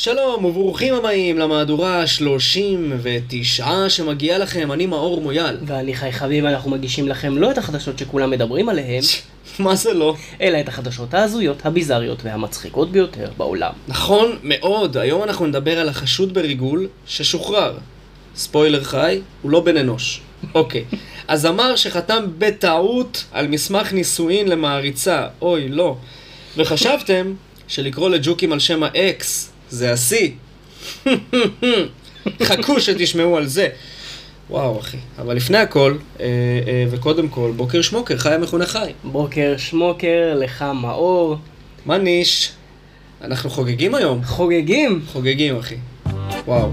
שלום וברוכים הבאים למהדורה ה-39 שמגיעה לכם, אני מאור מויאל. ואני חי חביב, אנחנו מגישים לכם לא את החדשות שכולם מדברים עליהן, מה זה לא? אלא את החדשות ההזויות, הביזריות והמצחיקות ביותר בעולם. נכון מאוד, היום אנחנו נדבר על החשוד בריגול ששוחרר. ספוילר חי, הוא לא בן אנוש. אוקיי. הזמר שחתם בטעות על מסמך נישואין למעריצה, אוי, לא. וחשבתם שלקרוא לג'וקים על שם האקס זה השיא. חכו שתשמעו על זה. וואו, אחי. אבל לפני הכל, אה, אה, וקודם כל, בוקר שמוקר, חי המכונה חי. בוקר שמוקר, לך מאור, מה ניש? אנחנו חוגגים היום? חוגגים! חוגגים, אחי. וואו.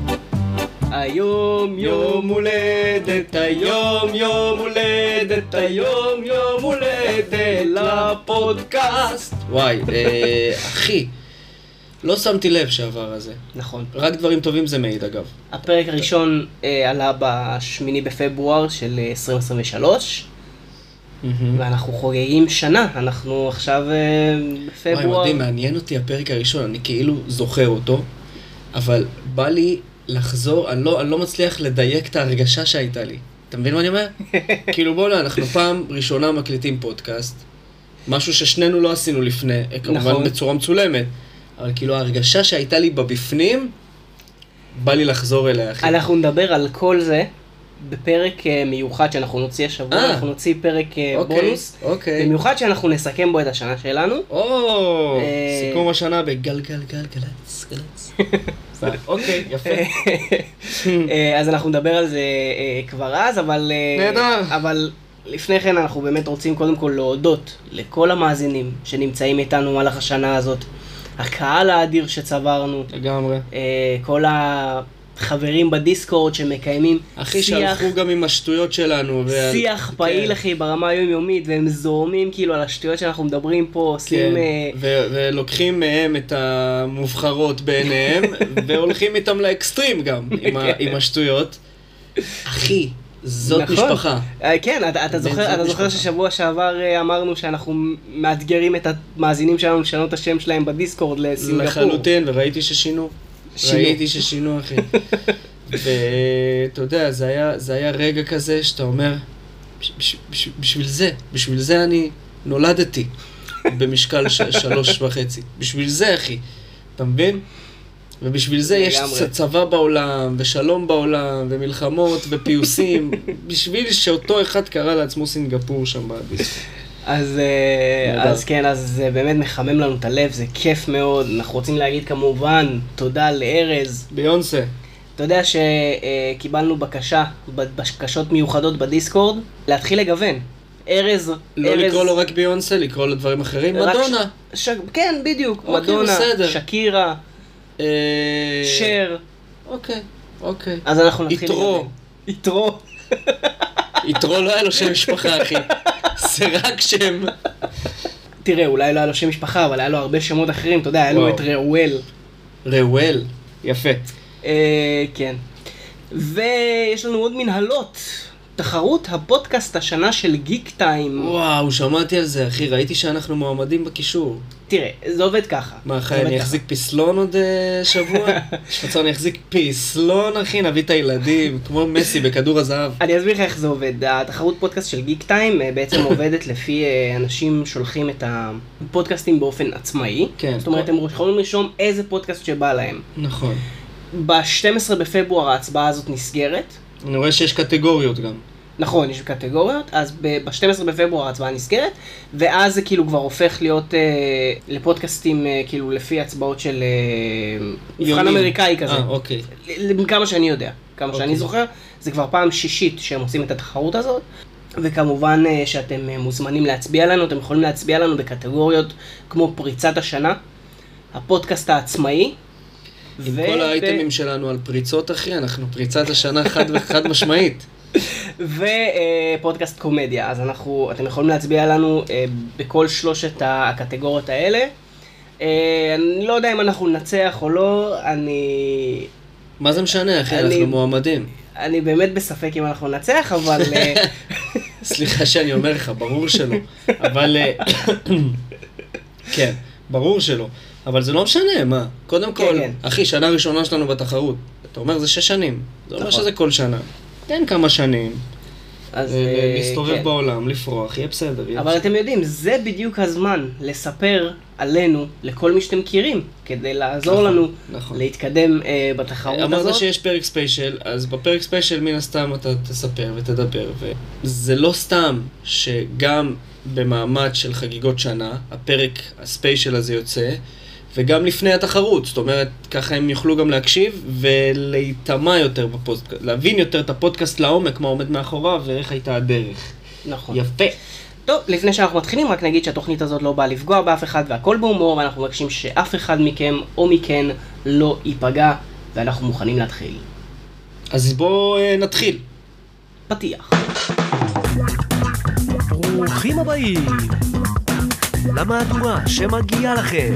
היום יום הולדת, היום יום הולדת, היום יום הולדת לפודקאסט. וואי, אה, אחי, לא שמתי לב שעבר הזה. נכון. רק דברים טובים זה מעיד, אגב. הפרק הראשון אה, עלה בשמיני בפברואר של אה, 2023, ואנחנו חוגגים שנה, אנחנו עכשיו אה, וואי, בפברואר. מדהים, מעניין אותי הפרק הראשון, אני כאילו זוכר אותו, אבל בא לי לחזור, אני לא, אני לא מצליח לדייק את ההרגשה שהייתה לי. אתה מבין מה אני אומר? כאילו בוא'נה, אנחנו פעם ראשונה מקליטים פודקאסט, משהו ששנינו לא עשינו לפני, אה, כמובן נכון. בצורה מצולמת, אבל כאילו ההרגשה שהייתה לי בבפנים, בא לי לחזור אליה, אחי. אנחנו נדבר על כל זה בפרק אה, מיוחד שאנחנו נוציא השבוע, אה. אנחנו נוציא פרק אה, אוקיי, בונוס, אוקיי. במיוחד שאנחנו נסכם בו את השנה שלנו. או, אה, סיכום השנה בגלגל גלגלצ, גלצ. אוקיי, יפה. אז אנחנו נדבר על זה כבר אז, אבל... נהדר. אבל לפני כן אנחנו באמת רוצים קודם כל להודות לכל המאזינים שנמצאים איתנו במהלך השנה הזאת, הקהל האדיר שצברנו, לגמרי. אה, כל החברים בדיסקורד שמקיימים אחי, שיח, שהלכו גם עם השטויות שלנו. ועל- שיח פעיל כן, אחי ברמה היומיומית, והם זורמים כאילו על השטויות שאנחנו מדברים פה, עושים... כן. אה, ו- ולוקחים מהם את המובחרות בעיניהם, והולכים איתם לאקסטרים גם, עם ה- עם השטויות. אחי, זאת נכון. משפחה. אה, כן, אתה, אתה, זוכר, אתה זוכר. ששבוע שעבר אה, אמרנו שאנחנו מאתגרים את המאזינים שלנו לשנות את השם שלהם בדיסקורד לסינגפור. לחלוטין, וראיתי ששינו. שינו. ראיתי ששינו, אחי. ואתה יודע, זה היה, זה היה רגע כזה שאתה אומר, "בש- בש- בש- בשביל זה, בשביל זה אני נולדתי במשקל ש- שלוש וחצי. בשביל זה, אחי. אתה מבין? ובשביל זה יש צבא בעולם, ושלום בעולם, ומלחמות, ופיוסים, בשביל שאותו אחד קרא לעצמו סינגפור שם בדיסקו. אז, אה. אז כן, אז זה באמת מחמם לנו את הלב, זה כיף מאוד. אנחנו רוצים להגיד כמובן תודה לארז. ביונסה. אתה יודע שקיבלנו בקשה, בקשות מיוחדות בדיסקורד, להתחיל לגוון. ארז, לא ארז... לקרוא לו רק ביונסה, לקרוא לו דברים אחרים. מדונה. ש... ש... כן, בדיוק. אוקיי, מדונה, בסדר. שקירה, שר. אוקיי, אוקיי. אז אנחנו נתחיל יתרו. יתרו. יתרו לא היה לו שם משפחה, אחי. זה רק שם. תראה, אולי לא היה לו שם משפחה, אבל היה לו הרבה שמות אחרים, אתה יודע, היה לו. את ראואל. ראואל. יפה. אה, כן. ויש לנו עוד מנהלות. תחרות הפודקאסט השנה של גיק טיים. וואו, שמעתי על זה, אחי. ראיתי שאנחנו מועמדים בקישור. תראה, זה עובד ככה. מה, זה חי, עובד אני. אחזיק פסלון עוד אה, שבוע? יש רצון, אני אחזיק פסלון, אחי, נביא את הילדים, כמו מסי בכדור הזהב. אני אסביר לך איך זה עובד. התחרות פודקאסט של גיק טיים אה, בעצם עובדת לפי אה, אנשים שולחים את הפודקאסטים באופן עצמאי. כן. זאת אומרת, הם יכולים לרשום איזה פודקאסט שבא להם. נכון. ב-12 בפברואר ההצבעה הזאת נסגרת. אני רואה שיש קטגוריות גם. נכון, יש קטגוריות, אז ב-12 בפברואר ההצבעה נסגרת, ואז זה כאילו כבר הופך להיות אה, לפודקאסטים אה, כאילו לפי הצבעות של אה, מבחן. אמריקאי כזה. אה, אוקיי. כמה שאני יודע, כמה אוקיי. שאני זוכר, זה כבר פעם שישית שהם עושים את התחרות הזאת, וכמובן אה, שאתם אה, מוזמנים להצביע לנו, אתם יכולים להצביע לנו בקטגוריות כמו פריצת השנה, הפודקאסט העצמאי, עם ו- כל ו- האייטמים שלנו על פריצות, אחי, אנחנו פריצת השנה חד וחד משמעית. ופודקאסט קומדיה, אז אנחנו, אתם יכולים להצביע לנו אה, בכל שלושת הקטגוריות האלה. אה, אני לא יודע אם אנחנו ננצח או לא, אני, מה זה משנה, אחי? אני- אנחנו מועמדים. אני באמת בספק אם אנחנו ננצח, אבל אה, סליחה שאני אומר לך, ברור שלא. אבל... כן, ברור שלא. אבל זה לא משנה, מה? קודם כן, כל, כן. אחי, שנה ראשונה שלנו בתחרות. אתה אומר, זה שש שנים. זה אומר נכון. שזה כל שנה. תן כמה שנים, אז... אה, אה, להסתובב כן. בעולם, לפרוח, יהיה בסדר. יהיה אבל בסדר. אתם יודעים, זה בדיוק הזמן לספר עלינו לכל מי שאתם מכירים, כדי לעזור נכון, לנו נכון. להתקדם אה, בתחרות הזאת. אמרת שיש פרק ספיישל, אז בפרק ספיישל מן הסתם אתה תספר ותדבר, וזה לא סתם שגם במעמד של חגיגות שנה, הפרק הספיישל הזה יוצא, וגם לפני התחרות, זאת אומרת, ככה הם יוכלו גם להקשיב ולהיטמע יותר בפודקאסט, להבין יותר את הפודקאסט לעומק, מה עומד מאחוריו ואיך הייתה הדרך. נכון. יפה. טוב, לפני שאנחנו מתחילים, רק נגיד שהתוכנית הזאת לא באה לפגוע באף אחד והכל בהומור, ואנחנו מבקשים שאף אחד מכם או מכן לא ייפגע, ואנחנו מוכנים להתחיל. אז בואו אה, נתחיל. פתיח. ברוכים הבאים למהדורה שמגיעה לכם.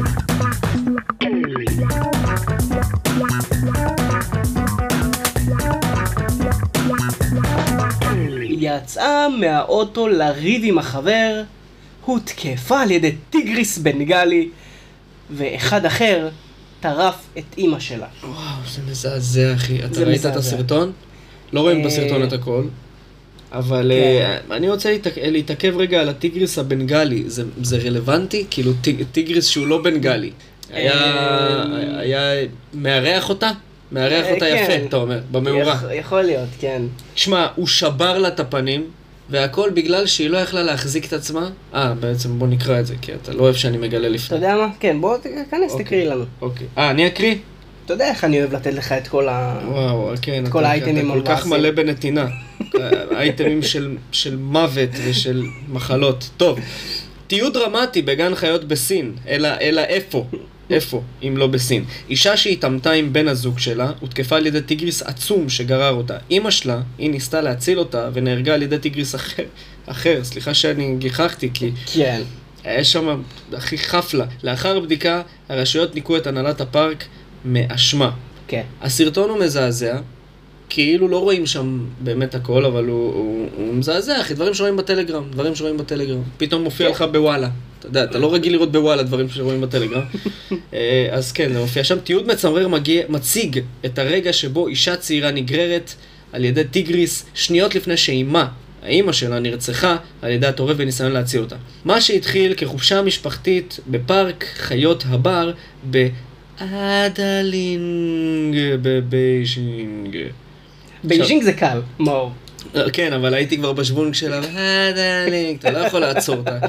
יצאה מהאוטו לריב עם החבר, הותקפה על ידי טיגריס בנגלי, ואחד אחר טרף את אימא שלה. וואו, זה מזעזע, אחי. אתה זה ראית את מזעזע. הסרטון? לא רואים אה, בסרטון את הכל. אבל כן. אה, אני רוצה להתעכ- להתעכב רגע על הטיגריס הבנגלי. זה- זה רלוונטי? כאילו טיג- טיגריס שהוא לא בנגלי. היה אה, היה מארח אותה? מארח אה, אותה כן. יפה, אתה אומר, במאורה. יכ- יכול להיות, כן. תשמע, הוא שבר לה את הפנים, והכל בגלל שהיא לא יכלה להחזיק את עצמה. אה, בעצם בוא נקרא את זה, כי אתה לא אוהב שאני מגלה אתה לפני. יודע מה? כן, בוא תיכנס, אוקיי. תקריא לנו. אוקיי. אה, אני אקריא? אתה יודע איך אני אוהב לתת לך את כל ה... וואו, כן, כל אתה- האייטמים אתה כל כך. מלא בנתינה. אייטמים של, של מוות ושל מחלות. טוב, תיעוד דרמטי בגן חיות בסין, אלא, אלא איפה? איפה, אם לא בסין? אישה שהתעמתה עם בן הזוג שלה, הותקפה על ידי טיגריס עצום שגרר אותה. אימא שלה, היא ניסתה להציל אותה, ונהרגה על ידי טיגריס אחר. אחר, סליחה שאני גיחכתי, כי כן. היה שם הכי חפלה. לאחר בדיקה, הרשויות ניקו את הנהלת הפארק מאשמה. כן. הסרטון הוא מזעזע, כאילו לא רואים שם באמת הכל, אבל הוא, הוא, הוא מזעזע, אחי, דברים שרואים בטלגרם, דברים שרואים בטלגרם. פתאום מופיע כן. לך בוואלה. אתה יודע, אתה לא רגיל לראות בוואלה דברים שרואים בטלגרם. אה, אז כן, זה מופיע שם. תיעוד מצמרר מגיע, מציג את הרגע שבו אישה צעירה נגררת על ידי טיגריס שניות לפני שאמה, האימא שלה, נרצחה על ידי הטורף בניסיון להציל אותה. מה שהתחיל כחופשה משפחתית בפארק חיות הבר באדלינג בבייג'ינג. בייג'ינג זה קל, מאור. אה, כן, אבל הייתי כבר בשוונג של הבאדלינג, אתה לא יכול לעצור אותה.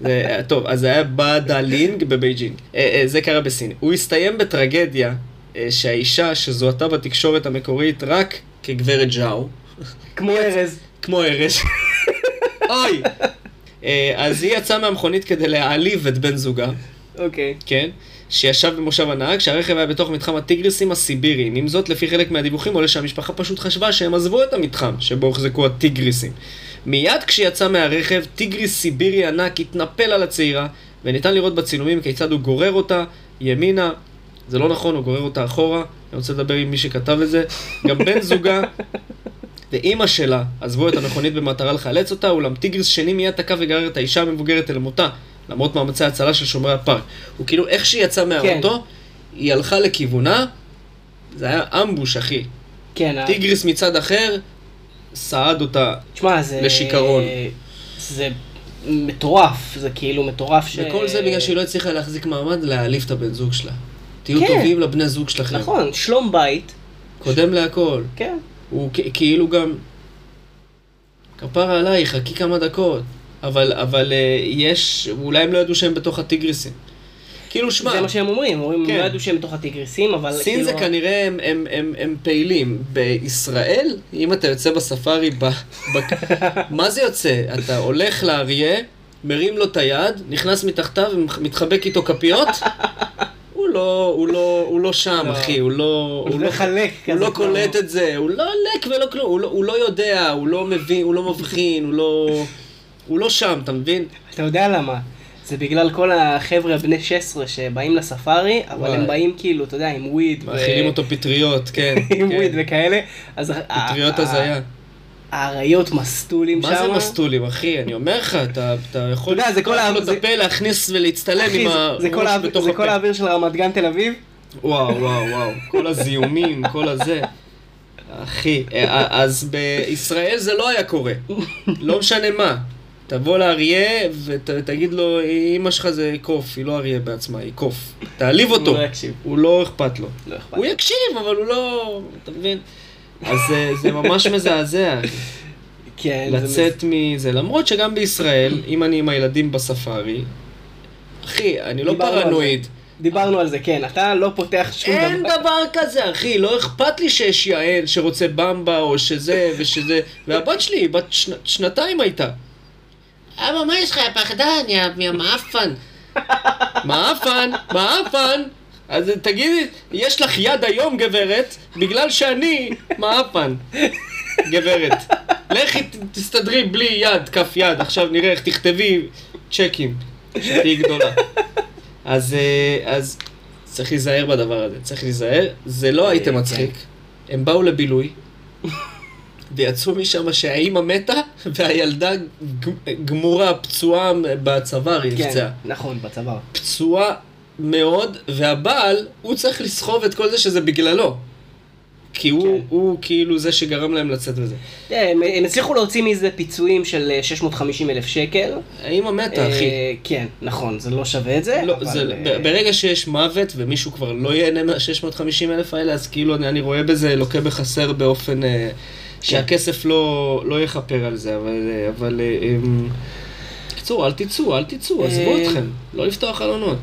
זה- טוב, אז זה היה באדלינג בבייג'ינג. אה, אה, זה קרה בסין. הוא הסתיים בטרגדיה שהאישה שזוהתה בתקשורת המקורית רק כגברת ז'או, כמו ארז. כמו ארז, אוי! אז היא יצאה מהמכונית כדי להעליב את בן זוגה. אוקיי. כן, שישב במושב הנהג, שהרכב היה בתוך מתחם הטיגריסים הסיביריים. עם זאת, לפי חלק מהדיווחים עולה שהמשפחה פשוט חשבה שהם עזבו את המתחם שבו הוחזקו הטיגריסים. מיד כשיצא מהרכב, טיגריס סיבירי ענק התנפל על הצעירה, וניתן לראות בצילומים כיצד הוא גורר אותה ימינה. זה לא נכון, הוא גורר אותה אחורה. אני רוצה לדבר עם מי שכתב את זה. גם בן זוגה ואימא שלה עזבו את המכונית במטרה לחלץ אותה, אולם טיגריס שני מיד תקף וגרר את האישה המבוגרת אל מותה, למרות מאמצי ההצלה של שומרי הפארק. הוא כאילו, איך שהיא יצאה מהאוטו, היא הלכה לכיוונה, זה היה אמבוש, אחי. כן. טיגריס מצד אחר, סעד אותה. תשמע, זה... לשיכרון. זה מטורף, זה כאילו מטורף ש... וכל זה בגלל שהיא לא הצליחה להחזיק מעמד, להעליב את הבן זוג שלה. תהיו כן. טובים לבני זוג שלכם. נכון, שלום בית. קודם להכל. כן. הוא כ- כאילו גם... כפרה עליי, חכי כמה דקות. אבל, אבל אה, יש... אולי הם לא ידעו שהם בתוך הטיגריסים. כאילו, שמע, זה מה שהם אומרים, הם אומרים, הם כן. לא ידעו שהם בתוך הטיגריסים, אבל סין כאילו... זה כנראה הם, הם, הם, הם פעילים. בישראל, אם אתה יוצא בספארי, ב, ב, מה זה יוצא? אתה הולך לאריה, מרים לו את היד, נכנס מתחתיו ומתחבק איתו כפיות? הוא לא, הוא לא, הוא לא שם, לא. אחי, הוא לא... הוא לא מחלק הוא לא כמו- קולט את זה, הוא לא לק ולא כלום, לא, הוא לא יודע, הוא לא מבין, הוא לא מבחין, הוא לא... הוא לא שם, אתה מבין? אתה יודע למה? זה בגלל כל החבר'ה בני 16 שבאים לספארי, אבל וואי. הם באים כאילו, אתה יודע, עם וויד. ו- מאכילים אותו פטריות, כן. עם כן. וויד וכאלה. אז ה- פטריות הזיה. האריות מסטולים שם. מה זה מסטולים, אחי? אני אומר לך, אתה אתה יכול אתה יודע, זה כל לפתוח ה- לו את הפה, להכניס ולהצטלם עם הראש האוויר- בתוך זה כל הפה. האוויר של רמת גן תל אביב? וואו, וואו, וואו, כל הזיהומים, כל הזה. אחי, אה, אז בישראל זה לא היה קורה. לא משנה מה. תבוא לאריה ותגיד לו, אמא שלך זה קוף, היא לא אריה בעצמה, היא קוף. תעליב אותו. הוא לא יקשיב. הוא לא אכפת לו. לא אכפת. הוא יקשיב, אבל הוא לא... אתה מבין? אז זה ממש מזעזע. כן, לצאת מזה, למרות שגם בישראל, אם אני עם הילדים בספארי, אחי, אני לא. פרנואיד. דיברנו על זה, כן, אתה לא פותח שום אין דבר. דבר כזה, אחי, לא אכפת לי שיש יעל שרוצה במבה או שזה ושזה, והבת שלי, בת שנ- שנתיים הייתה. אבא, מה יש לך, יא פחדן, יא מעפן? מעפן, מעפן. אז תגידי, יש לך יד היום, גברת, בגלל שאני מעפן. גברת. לכי תסתדרי בלי יד, כף יד, עכשיו נראה איך תכתבי צ'קים, שתהיי גדולה. אז, אה, אז צריך להיזהר בדבר הזה, צריך להיזהר. זה לא אייטם כן. מצחיק. הם באו לבילוי, ויצאו משם שהאימא מתה, והילדה גמורה, פצועה בצוואר, היא כן, נפצעה. נכון, בצוואר. פצועה מאוד, והבעל, הוא צריך לסחוב את כל זה שזה בגללו. כי הוא, כן. הוא כאילו זה שגרם להם לצאת וזה. תראה, הם- הם הצליחו להוציא מזה פיצויים של אה, 650 אלף שקל. האמא מתה, אחי. אה, כן, נכון, זה לא שווה את זה. לא, אבל, זה, אה, ברגע שיש מוות ומישהו כבר לא ייהנה מה-650 אלף האלה, אז כאילו אני, אני רואה בזה לוקה בחסר באופן אה, שהכסף לא, לא יכפר על זה, אבל... אה, אבל אה, אמ, בקיצור, אל תצאו, אל תצאו, עזבו אה, אתכם, לא לפתוח חלונות.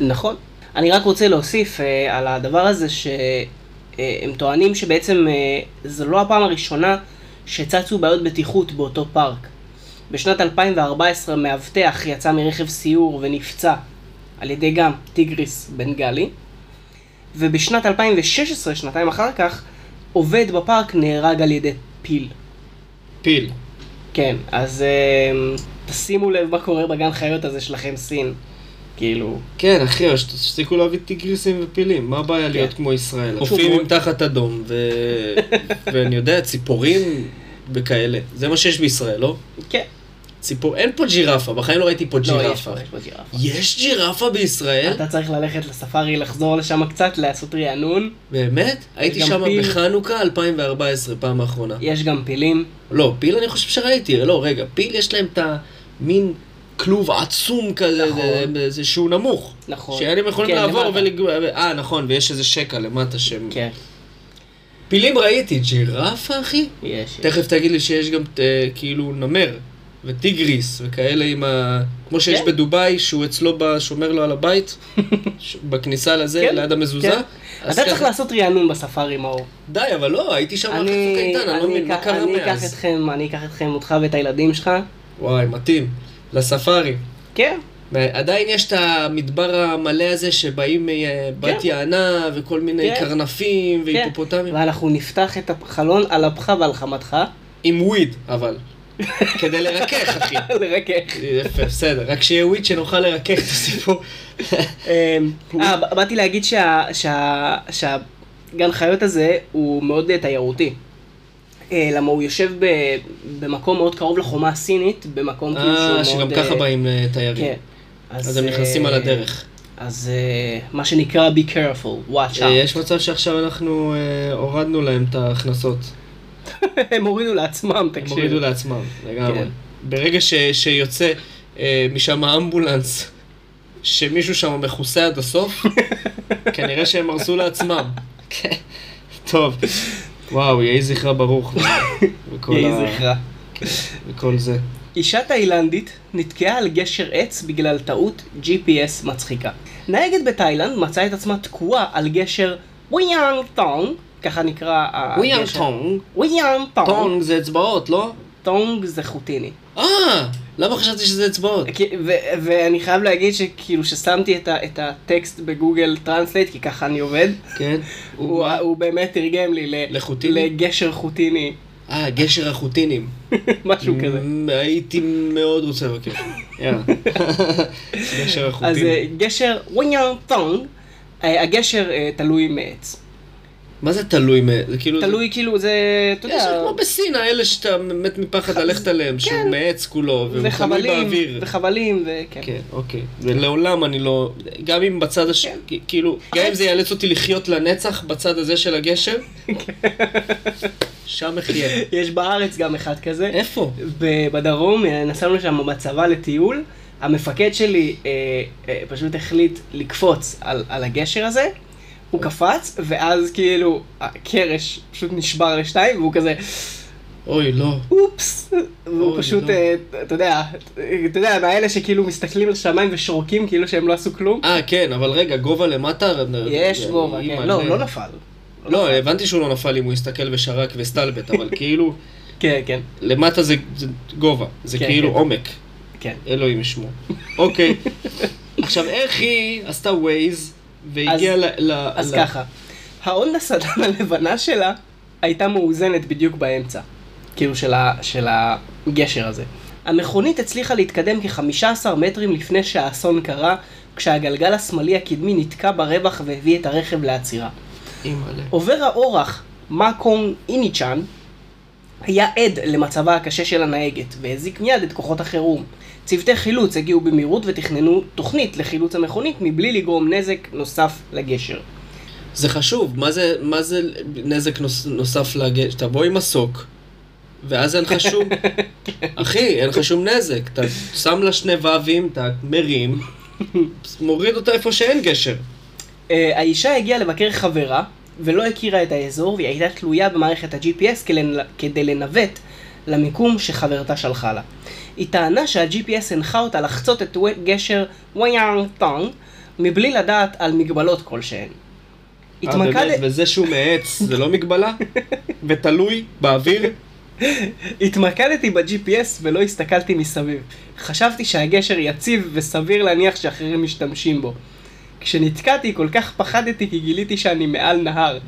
נכון. אני רק רוצה להוסיף אה, על הדבר הזה שהם טוענים שבעצם אה, זו לא הפעם הראשונה שצצו בעיות בטיחות באותו פארק. בשנת 2014 מאבטח יצא מרכב סיור ונפצע על ידי גם טיגריס בנגלי, ובשנת 2016, שנתיים אחר כך, עובד בפארק נהרג על ידי פיל. פיל. כן, אז אה, תשימו לב מה קורה בגן חיות הזה שלכם סין. כאילו, כן, אחי, אבל שתפסיקו להביא טיגריסים ופילים, מה הבעיה להיות כמו ישראל? הוא- עם תחת אדום, ו... ואני יודע, ציפורים וכאלה. זה מה שיש בישראל, לא? כן. ציפור... אין פה ג'ירפה, בחיים לא ראיתי פה לא, יש ג'ירפה. פה, יש פה ג'ירפה. יש ג'ירפה בישראל? אתה צריך ללכת לספארי, לחזור לשם קצת, לעשות רענון. באמת? הייתי שם פיל. בחנוכה 2014, פעם האחרונה. יש גם פילים. לא, פיל אני חושב שראיתי, לא, רגע, פיל יש להם את המין כלוב עצום כזה, נכון. זה- שהוא נמוך. נכון. שהם יכולים כן, לעבור למטה. ולג... אה, נכון, ויש איזה שקע למטה שהם... כן, פילים ראיתי, ג'ירפה, אחי? יש. יש. תכף תגיד לי שיש גם אה, כאילו נמר, וטיגריס, וכאלה עם ה... כמו שיש כן. בדובאי, שהוא אצלו, ב... שומר לו על הבית, ש- בכניסה לזה, כן, ליד המזוזה. כן. אתה צריך ככה- לעשות רענון בספארי, מאור. די, אבל לא, הייתי שם אחרי צוק אני איתן, אני לא אני מבין, מה קרה אני אקח מאז? אתכם, אני אקח אתכם, אותך ואת הילדים שלך. וואי, מתאים. לספארי. כן. עדיין יש את המדבר המלא הזה שבאים מבת יענה וכל מיני כן. קרנפים כן. והיפופוטמים. ואנחנו נפתח את החלון על אפך ועל חמתך. עם וויד, אבל. כדי לרכך, אחי. לרכך. יפה, בסדר. רק שיהיה וויד שנוכל לרכך את הסיפור. אמ, אה, באתי להגיד שה- שה- שהגן חיות הזה הוא מאוד אה, תיירותי. אה, למה הוא יושב במקום מאוד קרוב לחומה הסינית, במקום כאילו שהוא מאוד... אה, שגם אה, ככה באים אה, תיירים. כן. אז הם נכנסים אה, על הדרך. אז אה, מה שנקרא be careful, watch אה, out. יש מצב שעכשיו אנחנו אה, הורדנו להם את ההכנסות. הם הורידו לעצמם, הם תקשיב. הורידו לעצמם, לגמרי. כן. ברגע ש- שיוצא אה, משם האמבולנס, שמישהו שם מכוסה עד הסוף, כנראה שהם הרסו לעצמם. כן. טוב, וואו, יהי זכרה ברוך. יהי ה- זכרה. וכל זה. אישה תאילנדית נתקעה על גשר עץ בגלל טעות GPS מצחיקה. נהגת בתאילנד מצאה את עצמה תקועה על גשר וויאנג טונג, ככה נקרא הגשר. וויאנג טונג, וויאנג טונג. טונג זה אצבעות, לא? טונג זה חוטיני. אה, למה חשבתי שזה אצבעות? ואני חייב להגיד שכאילו ששמתי את, את הטקסט ב Google Translate, כי ככה אני עובד, כן. הוא, הוא באמת תרגם לי ל- לחוטיני? לגשר חוטיני, אה, גשר החוטינים. משהו כזה. הייתי מאוד רוצה לבקר. יאללה. גשר אז החוטינים. אה, גשר וויאנג טונג, אה, הגשר אה, תלוי מעץ. מה זה תלוי? זה כאילו... תלוי כאילו זה, אתה יש יודע, כמו בסין, האלה שאתה מת מפחד ללכת עליהם, שהוא כן. מעץ כולו, והוא זה תלוי באוויר. וחבלים, וכן. כן, אוקיי. ולעולם אני לא... גם אם בצד הש... כן. כאילו, גם אם זה יאלץ אותי לחיות לנצח בצד הזה של הגשר, שם אחיה. יש בארץ גם אחד כזה. איפה? בדרום, אה, נסענו שם בצבא לטיול, המפקד שלי אה, אה, פשוט החליט לקפוץ על, על הגשר הזה, הוא קפץ, ואז כאילו הקרש פשוט נשבר לשתיים, והוא כזה, אוי, לא. אופס, והוא פשוט, לא. אה, אתה יודע, אתה יודע, מהאלה שכאילו מסתכלים לשמיים ושורקים כאילו שהם לא עשו כלום. אה, כן, אבל רגע, גובה למטה? יש אה, גובה, כן, לא, זה- לא נפל. לא, הבנתי שהוא לא נפל אם הוא הסתכל ושרק וסטלבט, אבל כאילו, כן, כן, למטה זה זה גובה, זה כן, כאילו כן. עומק. כן. אלוהים ישמור. אוקיי. עכשיו, איך היא עשתה ווייז והגיעה אז- ל... ל- אז ל- ככה, ההונדה סדן הלבנה שלה הייתה מאוזנת בדיוק באמצע, כאילו של, ה, של הגשר הזה. המכונית הצליחה להתקדם כ-15 מטרים לפני שהאסון קרה, כשהגלגל השמאלי הקדמי נתקע ברווח והביא את הרכב לעצירה. אימא'לה. עובר האורח, מאקונג איניצ'אן, היה עד למצבה הקשה של הנהגת, והזיק מיד את כוחות החירום. צוותי חילוץ הגיעו במהירות ותכננו תוכנית לחילוץ המכונית מבלי לגרום נזק נוסף לגשר. זה חשוב, מה זה, מה זה נזק נוס, נוסף לגש? תבוא עם מסוק, ואז אין לך שום... אחי, אין לך שום נזק. אתה שם לה שני ווים, אתה מרים, מוריד אותה איפה שאין גשר. אה, האישה הגיעה לבקר חברה, ולא הכירה את האזור, והיא הייתה תלויה במערכת ה-GPS כדי לנווט למיקום שחברתה שלחה לה. היא טענה שה-GPS הנחה אותה לחצות את גשר וויאנג טונג, מבלי לדעת על מגבלות כלשהן. אה, התמקד... באמת? וזה שהוא מעץ, זה לא מגבלה? ותלוי באוויר? התמקדתי ב-GPS ולא הסתכלתי מסביב. חשבתי שהגשר יציב וסביר להניח שאחרים משתמשים בו. כשנתקעתי כל כך פחדתי כי גיליתי שאני מעל נהר.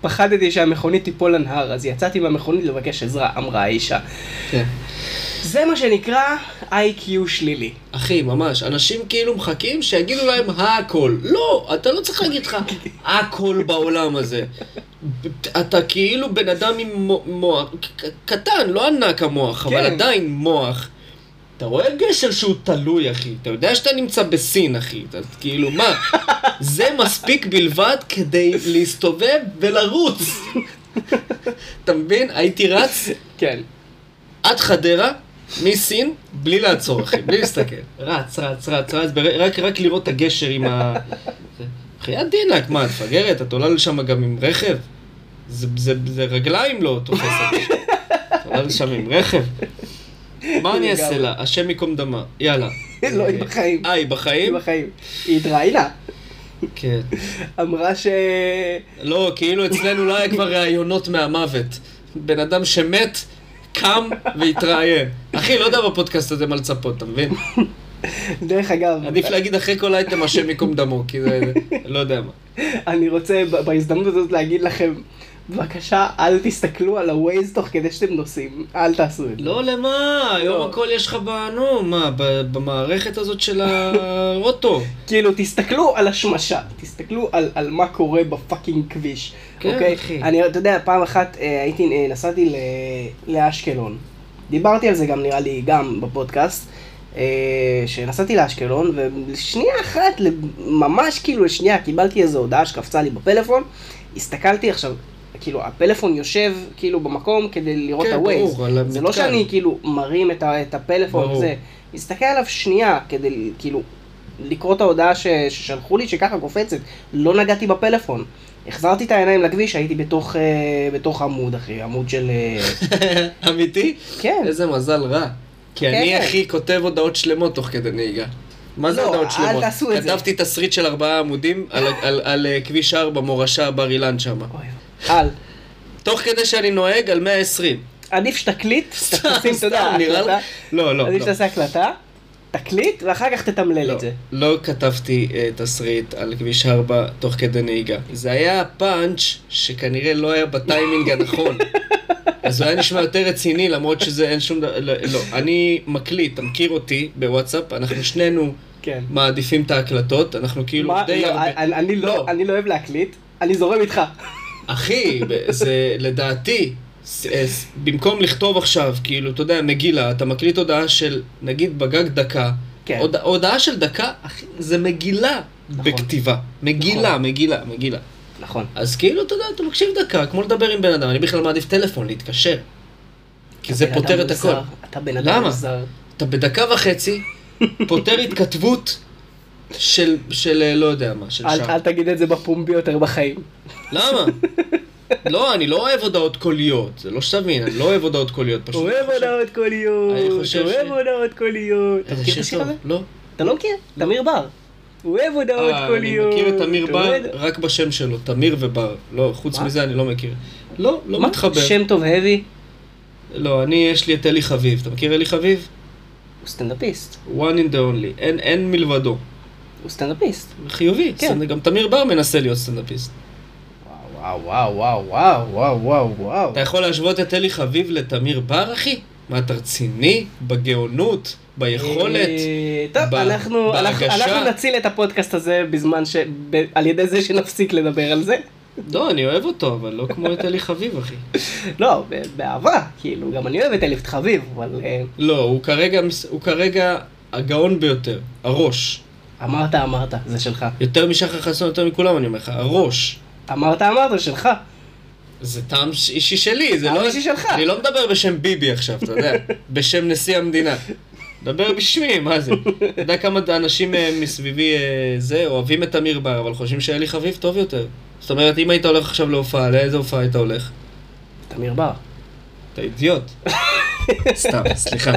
פחדתי שהמכונית תיפול לנהר, אז יצאתי מהמכונית לבקש עזרה, אמרה האישה. זה מה שנקרא IQ שלילי. אחי, ממש, אנשים כאילו מחכים שיגידו להם הכל. לא, אתה לא צריך להגיד לך הכל בעולם הזה. אתה כאילו בן אדם עם מו- מוח, קטן, לא ענק המוח, אבל כן. עדיין מוח. אתה רואה גשר שהוא תלוי, אחי. אתה יודע שאתה נמצא בסין, אחי. אתה כאילו, מה? זה מספיק בלבד כדי להסתובב ולרוץ. אתה מבין? הייתי רץ כן. עד חדרה, מסין, בלי לעצור, אחי, בלי להסתכל. רץ, רץ, רץ, רץ, רק, רק לראות את הגשר עם ה... בחייאת דינק, מה, את מפגרת? את עולה לשם גם עם רכב? זה, זה, זה רגליים לא תופסת. את עולה לשם עם רכב? מה אני אעשה. לה? השם ייקום דמה. יאללה. לא, היא בחיים. אה, היא היא בחיים? בחיים. היא התראיינה. כן. אמרה ש... לא, כאילו אצלנו לא היה כבר ראיונות מהמוות. בן אדם שמת, קם והתראיין. אחי, לא יודע בפודקאסט הזה מה לצפות, אתה מבין? דרך אגב, עדיף להגיד אחרי כל אייטם השם ייקום דמו, כי זה... לא יודע מה. אני רוצה בהזדמנות הזאת להגיד לכם, בבקשה, אל תסתכלו על ה-Waze תוך כדי שאתם נוסעים. אל תעשו את זה. לא למה, היום לא. הכל יש לך ב... נו, מה, במערכת הזאת של האוטו. כאילו, תסתכלו על השמשה, תסתכלו על, על מה קורה בפאקינג כביש. כן, אוקיי? אחי. אני, אתה יודע, פעם אחת אה, הייתי, אה, נסעתי ל, לאשקלון. דיברתי על זה גם, נראה לי, גם בפודקאסט. אה, שנסעתי לאשקלון, ולשנייה אחת, ממש כאילו לשנייה, קיבלתי איזו הודעה שקפצה לי בפלאפון, הסתכלתי עכשיו, כאילו, הפלאפון יושב כאילו במקום כדי לראות כן, את ה-Waze. זה לא. שאני כאילו מרים את, ה, את הפלאפון. וזה, מסתכל עליו שנייה כדי כאילו לקרוא את ההודעה ש, ששלחו לי שככה קופצת, לא נגעתי בפלאפון. החזרתי את העיניים לכביש, הייתי בתוך, אה, בתוך עמוד, אחי, עמוד של... אה, אמיתי? כן. איזה מזל רע. כי כן, אני, כן. אחי, כותב הודעות שלמות תוך כדי נהיגה. מה זה לא, הודעות אל שלמות? תעשו את זה. כתבתי תסריט של ארבעה עמודים על- על- על אה, כביש 4, מורשה, בר אילן שם. אל. תוך כדי שאני נוהג על 120. עדיף שתקליט, סתם, תשים, אתה יודע, נראה הקלטה. לא, לא, עדיף לא. שתעשה הקלטה, תקליט, ואחר כך תתמלל לא, את זה. לא כתבתי אה, תסריט על כביש 4 תוך כדי נהיגה. זה היה פאנץ' שכנראה לא היה בטיימינג הנכון. אז הוא היה נשמע יותר רציני, למרות שזה אין שום דבר... לא, לא, אני מקליט, אתה מכיר אותי בוואטסאפ, אנחנו שנינו כן. מעדיפים את ההקלטות, אנחנו כאילו מה, די לא, הרבה... אני, אני, לא, לא. אני לא אוהב להקליט, אני זורם איתך. אחי, זה לדעתי, אה, במקום לכתוב עכשיו, כאילו, אתה יודע, מגילה, אתה מקליט הודעה של, נגיד, בגג דקה, כן. הודע, הודעה של דקה, אחי, זה מגילה נכון. בכתיבה. מגילה, נכון. מגילה, מגילה. נכון. אז כאילו, אתה יודע, אתה מקשיב דקה, כמו לדבר עם בן אדם, אני בכלל מעדיף טלפון, להתקשר. כי זה פותר את הכל. אתה בן אדם למה? מוזר. אתה בדקה וחצי פותר התכתבות של, של אה, לא יודע מה, של אל שעה. אל תגיד את זה בפומבי יותר בחיים. למה? לא, אני לא אוהב הודעות קוליות, זה לא שתבין, אני לא אוהב הודעות קוליות, פשוט. אוהב הודעות קוליות, אוהב הודעות קוליות. אתה מכיר את שיר השיר. הזה? לא. אתה לא מכיר? תמיר בר. הוא אוהב הודעות אה, אני קוליות. מכיר את תמיר בר רק בשם שלו, תמיר ובר. לא, חוץ מה? מזה אני לא מכיר. לא, לא מה? מתחבר. שם טוב האבי? לא, אני, יש לי את אלי חביב. אתה מכיר אלי חביב? הוא סטנדאפיסט. one and the only. אין, אין מלבדו. הוא סטנדאפיסט. חיובי. כן. סטנד- גם תמיר בר מנסה להיות סטנדאפיסט. וואו וואו וואו וואו וואו וואו וואו. אתה יכול להשוות את אלי חביב לתמיר בר, אחי? מה, אתה רציני? בגאונות? ביכולת? אה, טוב, אנחנו אנחנו- נציל את הפודקאסט הזה בזמן ש... ב- על ידי זה שנפסיק לדבר על זה. לא, אני אוהב אותו, אבל לא כמו את אלי חביב, אחי. לא, באהבה, כאילו, גם אני אוהב את אלף חביב, אבל אה, לא, הוא כרגע, הוא כרגע הגאון ביותר. הראש. אמרת, אמרת, זה שלך. יותר משחר חסון, יותר מכולם, אני אומר לך. הראש. אמרת, אמרת, שלך. זה טעם אישי שלי, זה לא... אישי שלך. אני לא מדבר בשם ביבי עכשיו, אתה יודע. בשם נשיא המדינה. מדבר בשמי, מה זה? אתה יודע כמה אנשים אה, מסביבי אה, זה, אוהבים את אמיר בר, אבל חושבים שאלי חביב טוב יותר. זאת אומרת, אם היית הולך עכשיו להופעה, לאיזה הופעה היית הולך? תמיר בר. אתה אידיוט. סתם, סליחה.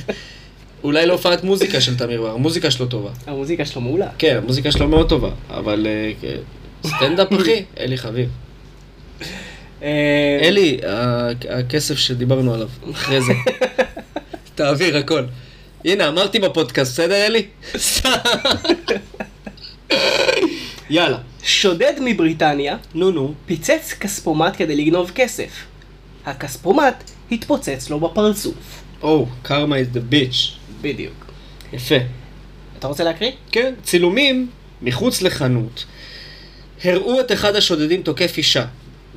אולי להופעת מוזיקה של תמיר בר, המוזיקה שלו טובה. המוזיקה שלו מעולה. כן, המוזיקה שלו מאוד טובה, אבל אה, כן. סטנדאפ אחי, אלי חביב. אה, אלי, ה- הכסף שדיברנו עליו, אחרי זה. תעביר הכל. הנה, אמרתי בפודקאסט, בסדר אלי? יאללה. שודד מבריטניה נו נו. פיצץ כספומט כדי לגנוב כסף. הכספומט התפוצץ לו בפרצוף. או, קרמה is the bitch. בדיוק. יפה. אתה רוצה להקריא? כן, צילומים מחוץ לחנות. הראו את אחד השודדים תוקף אישה.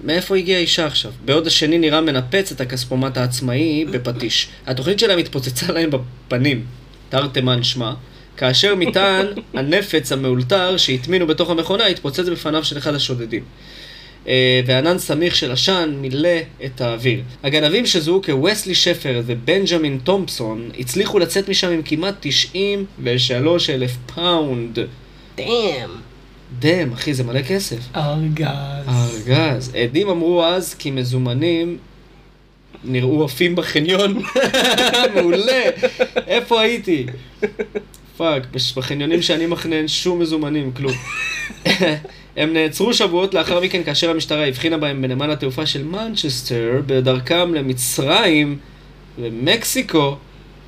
מאיפה הגיעה האישה עכשיו? בעוד השני נראה מנפץ את הכספומט העצמאי בפטיש. התוכנית שלהם התפוצצה להם בפנים, תרתי משמע, כאשר מטען הנפץ המאולתר שהטמינו בתוך המכונה התפוצץ בפניו של אחד השודדים. אה, וענן סמיך של עשן מילא את האוויר. הגנבים שזוהו כווסלי שפר ובנג'מין תומפסון הצליחו לצאת משם עם כמעט 93 אלף פאונד. Damn. Damn, אחי, זה מלא כסף. ארגז. הארגז. עדים אמרו אז כי מזומנים נראו עפים בחניון. מעולה. איפה הייתי? פאק, בחניונים שאני מחנה אין שום מזומנים, כלום. הם נעצרו שבועות לאחר מכן כאשר המשטרה הבחינה בהם בנמל התעופה של מנצ'סטר בדרכם למצרים ומקסיקו.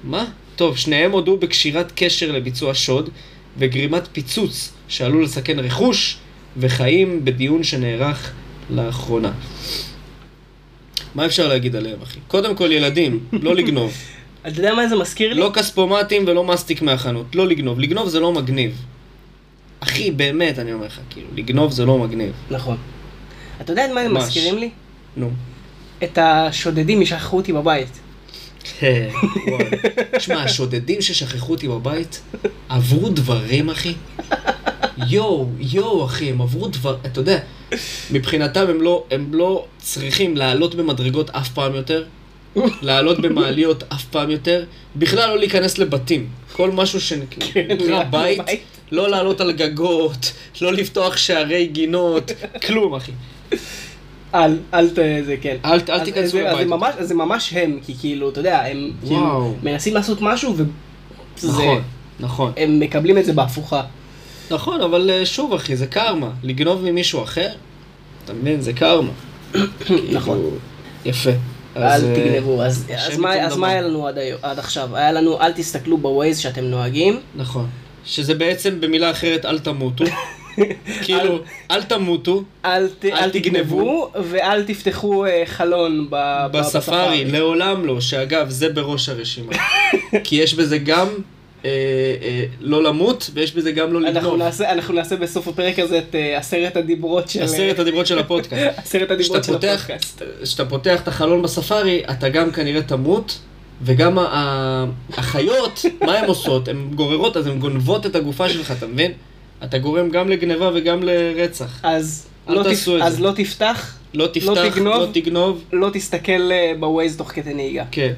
מה? טוב, שניהם הודו בקשירת קשר לביצוע שוד וגרימת פיצוץ שעלול לסכן רכוש וחיים בדיון שנערך לאחרונה. מה אפשר להגיד עליהם, אחי? קודם כל ילדים, לא לגנוב. אתה יודע מה זה מזכיר לי? לא כספומטים ולא מסטיק מהחנות, לא לגנוב. לגנוב זה לא מגניב. אחי, באמת, אני אומר לך, כאילו, לגנוב זה לא מגניב. נכון. אתה יודע את מה הם. מזכירים לי? נו. את השודדים ישכחו אותי בבית. כן. תשמע, השודדים ששכחו אותי בבית עברו דברים, אחי. יואו, יואו, אחי, הם עברו דבר... אתה יודע, מבחינתם הם לא, הם לא צריכים לעלות במדרגות אף פעם יותר, לעלות במעליות אף פעם יותר, בכלל לא להיכנס לבתים. כל משהו שנקרא בית. לא לעלות על גגות, לא לפתוח שערי גינות, כלום, אחי. אל, אל ת... זה כן. אל, אל תיכנסו זה- אז לבית. זה ממש, זה ממש הם, כי כאילו, אתה יודע, הם כאילו. מנסים לעשות משהו ו... זה- נכון, נכון. הם מקבלים את זה בהפוכה. נכון, אבל אה, שוב אחי, זה קרמה. לגנוב ממישהו אחר, אתה מבין? זה קרמה. נכון. יפה. אל אז, אה, תגנבו. אז אז מה- אז. מה היה לנו עד עכשיו? היה לנו אל תסתכלו בווייז שאתם נוהגים. נכון. שזה בעצם במילה אחרת אל תמותו. כאילו, אל תמותו אל ת- אל תגנבו. ואל תפתחו אה, חלון ב- ב- בספארי, לעולם לא, שאגב, זה בראש הרשימה. כי יש בזה גם לא למות, ויש בזה גם לא אנחנו לגנוב. אנחנו נעשה בסוף הפרק הזה את אה, עשרת הדיברות של... עשרת הדיברות של הפודקאסט. עשרת הדיברות של הפודקאסט. כשאתה פותח את החלון בספארי, אתה גם כנראה תמות, וגם החיות, מה הן עושות? הן גוררות, אז הן גונבות את הגופה שלך, אתה מבין? אתה גורם גם לגניבה וגם לרצח. אז לא, תפ... אז. לא תפתח, לא תפתח, תגנוב. לא תגנוב. לא תסתכל אה, בווייז תוך כדי נהיגה. כן,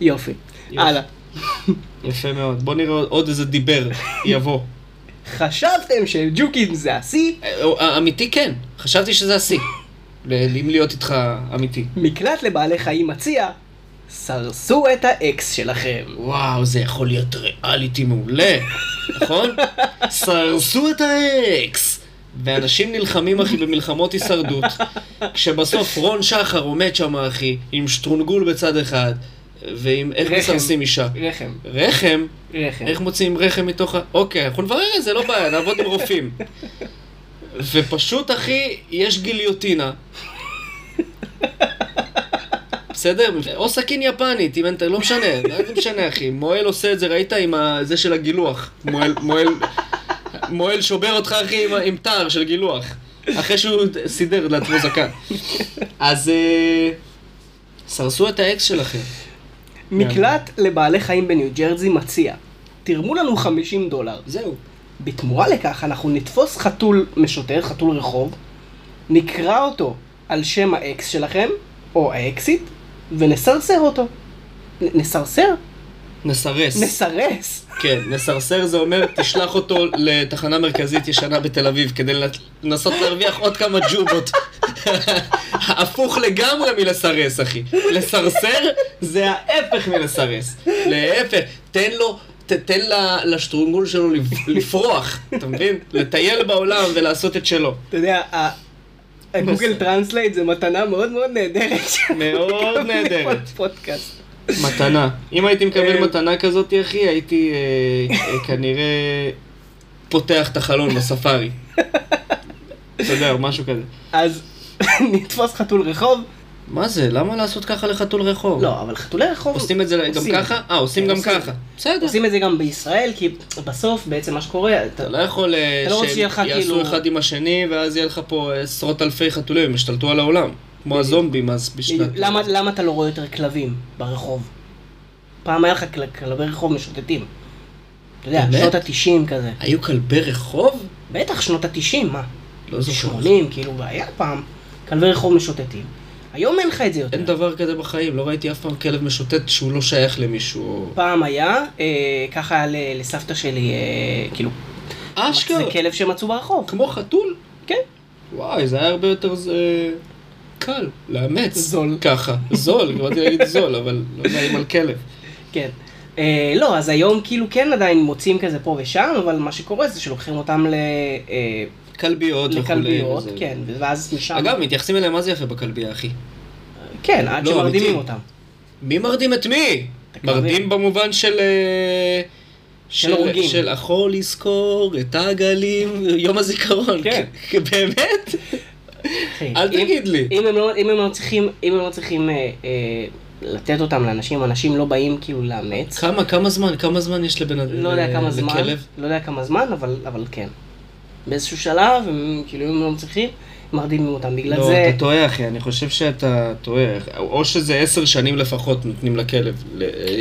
יופי. יופי. הלאה. יפה מאוד. בוא נראה עוד איזה דיבר יבוא. חשבתם שג'וקים זה השיא? אה, אמיתי כן, חשבתי שזה השיא. אם להיות איתך אמיתי. מקלט לבעלי חיים מציע, סרסו את האקס שלכם. וואו, זה יכול להיות ריאליטי מעולה, נכון? סרסו את האקס! ואנשים נלחמים, אחי, במלחמות הישרדות, כשבסוף רון שחר עומד שם, אחי, עם שטרונגול בצד אחד, ועם איך. מסרסים אישה. רחם. רחם? רחם. איך מוציאים רחם מתוך ה... אוקיי, אנחנו נברר את זה, לא בעיה, נעבוד עם רופאים. ופשוט, אחי, יש גיליוטינה. בסדר? או סכין יפנית, אם אין, לא משנה, מה זה משנה, אחי? מועל עושה את זה, ראית עם ה- זה של הגילוח. מועל, מועל, מועל שובר אותך, אחי, עם, עם תער של גילוח. אחרי שהוא סידר לעצמו זקן. אז אה, סרסו את האקס שלכם. מקלט לבעלי חיים בניו ג'רזי מציע, תרמו לנו 50 דולר. זהו. בתמורה לכך אנחנו נתפוס חתול משוטט, חתול רחוב, נקרא אותו על שם האקס שלכם, או האקסיט, ונסרסר אותו. נ- נסרסר? נסרס. נסרס. כן, נסרסר זה אומר, תשלח אותו לתחנה מרכזית ישנה בתל אביב כדי לנסות להרוויח עוד כמה ג'ובות. הפוך לגמרי מלסרס, אחי. לסרסר זה ההפך מלסרס. להפך, תן לו... ת- תן ל- לשטרונגול שלו לפ- לפרוח, אתה מבין? לטייל בעולם ולעשות את שלו. אתה יודע, בסדר. translate זה מתנה מאוד מאוד נהדרת. מאוד נהדרת. מתנה. אם הייתי מקבל אה, מתנה כזאת, אחי, הייתי אה, אה, כנראה פותח את החלון בספארי. אתה יודע, משהו כזה. אז נתפוס חתול רחוב. מה זה? למה לעשות ככה לחתול רחוב? לא, אבל חתולי רחוב... עושים את זה גם. ככה? אה, עושים כן, גם. ככה. בסדר. עושים את זה גם בישראל, כי בסוף בעצם מה שקורה, אתה לא יכול לא שהם יעשו כאילו- אחד עם השני, ואז יהיה לך פה עשרות אלפי חתולים, הם ישתלטו על העולם. כמו הזומבים אז בשנת... למה, למה אתה לא רואה יותר כלבים ברחוב? פעם היה לך כל- כלבי רחוב משוטטים. אתה יודע, באמת? שנות התשעים כזה. היו כלבי רחוב? בטח, שנות התשעים, מה? לא זוכר. שמונים, כאילו, היה פעם כלבי רחוב משוטטים. היום אין לך את זה יותר. אין דבר כזה בחיים, לא ראיתי אף פעם כלב משוטט שהוא לא שייך למישהו. פעם היה, אה, ככה היה לסבתא שלי, אה, כאילו, אשכרה. זה כלב שמצאו ברחוב. כמו חתול? כן. וואי, זה היה הרבה יותר זה... קל, לאמץ. זול. ככה. זול, באתי להגיד זול, אבל לא נעים על כלב. כן. אה, לא, אז היום כאילו כן עדיין מוצאים כזה פה ושם, אבל מה שקורה זה שלוקחים אותם ל... אה, כלביות וכולי. לכלביות, וזה- כן, ואז משם... אגב, מתייחסים אליהם מה זה יפה בכלבייה, אחי. כן, עד לא, שמרדימים אמיתי. אותם. מי מרדים את מי? מרדים במובן של... אה, של הורגים. של יכול לזכור את העגלים, יום הזיכרון. כן. באמת? אל תגיד לי. אם הם לא, אם הם לא צריכים, אם הם לא צריכים אה, אה, לתת אותם לאנשים, אנשים לא באים כאילו לאמץ. כמה, כמה זמן, כמה זמן יש לבן אדם? לא יודע כמה זמן, לכלב? לא יודע כמה זמן, אבל, אבל כן. באיזשהו שלב, הם כאילו אם הם לא צריכים, מרדימים אותם. בגלל לא, זה... אתה טועה אחי, אני חושב שאתה טועה. או שזה עשר שנים לפחות נותנים לכלב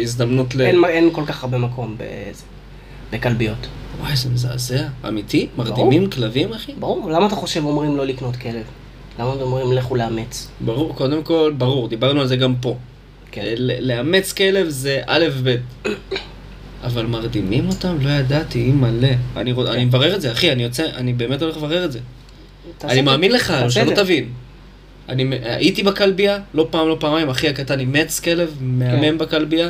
הזדמנות ל... אין, אין כל כך הרבה מקום בזה, בכלביות. וואי, זה מזעזע. אמיתי? מרדימים כלבים אחי? ברור, למה אתה חושב אומרים לא לקנות כלב? למה אתם אומרים לכו לאמץ? ברור, קודם כל, ברור, דיברנו על זה גם פה. כן. ל- לאמץ כלב זה א' ב'. אבל מרדימים אותם? לא ידעתי, אימא'לה. אני רוצ- אני מברר את זה, אחי, אני יוצא, אני באמת הולך לברר את זה. אני. מאמין לך, שלא. תבין. אני הייתי בכלבייה, לא פעם, לא פעמיים, אחי הקטן אימץ כלב, מהמם כן. בכלבייה,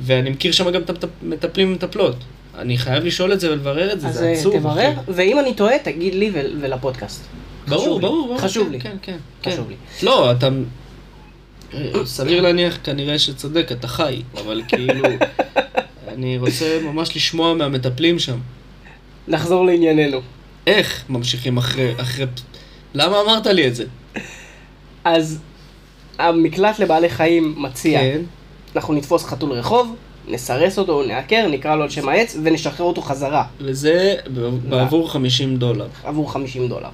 ואני מכיר שם גם את המטפלים ומטפלות. אני חייב לשאול את זה ולברר את זה, אז זה אה, עצוב. תברר, אחי. ואם אני טועה, תגיד לי ול- ולפודקאסט. ברור. ברור, ברור. חשוב כן, לי. כן, כן. כן. חשוב לי. לא, אתה... אה, סביר להניח כנראה שצודק, אתה חי, אבל כאילו... אני רוצה ממש לשמוע מהמטפלים שם. נחזור לענייננו. איך ממשיכים אחרי... אחרי... למה אמרת לי את זה? אז המקלט לבעלי חיים מציע, כן. אנחנו נתפוס חתול רחוב, נסרס אותו, נעקר, נקרא לו על שם העץ ונשחרר אותו חזרה וזה ב- בעבור 50 דולר. עבור 50 דולר.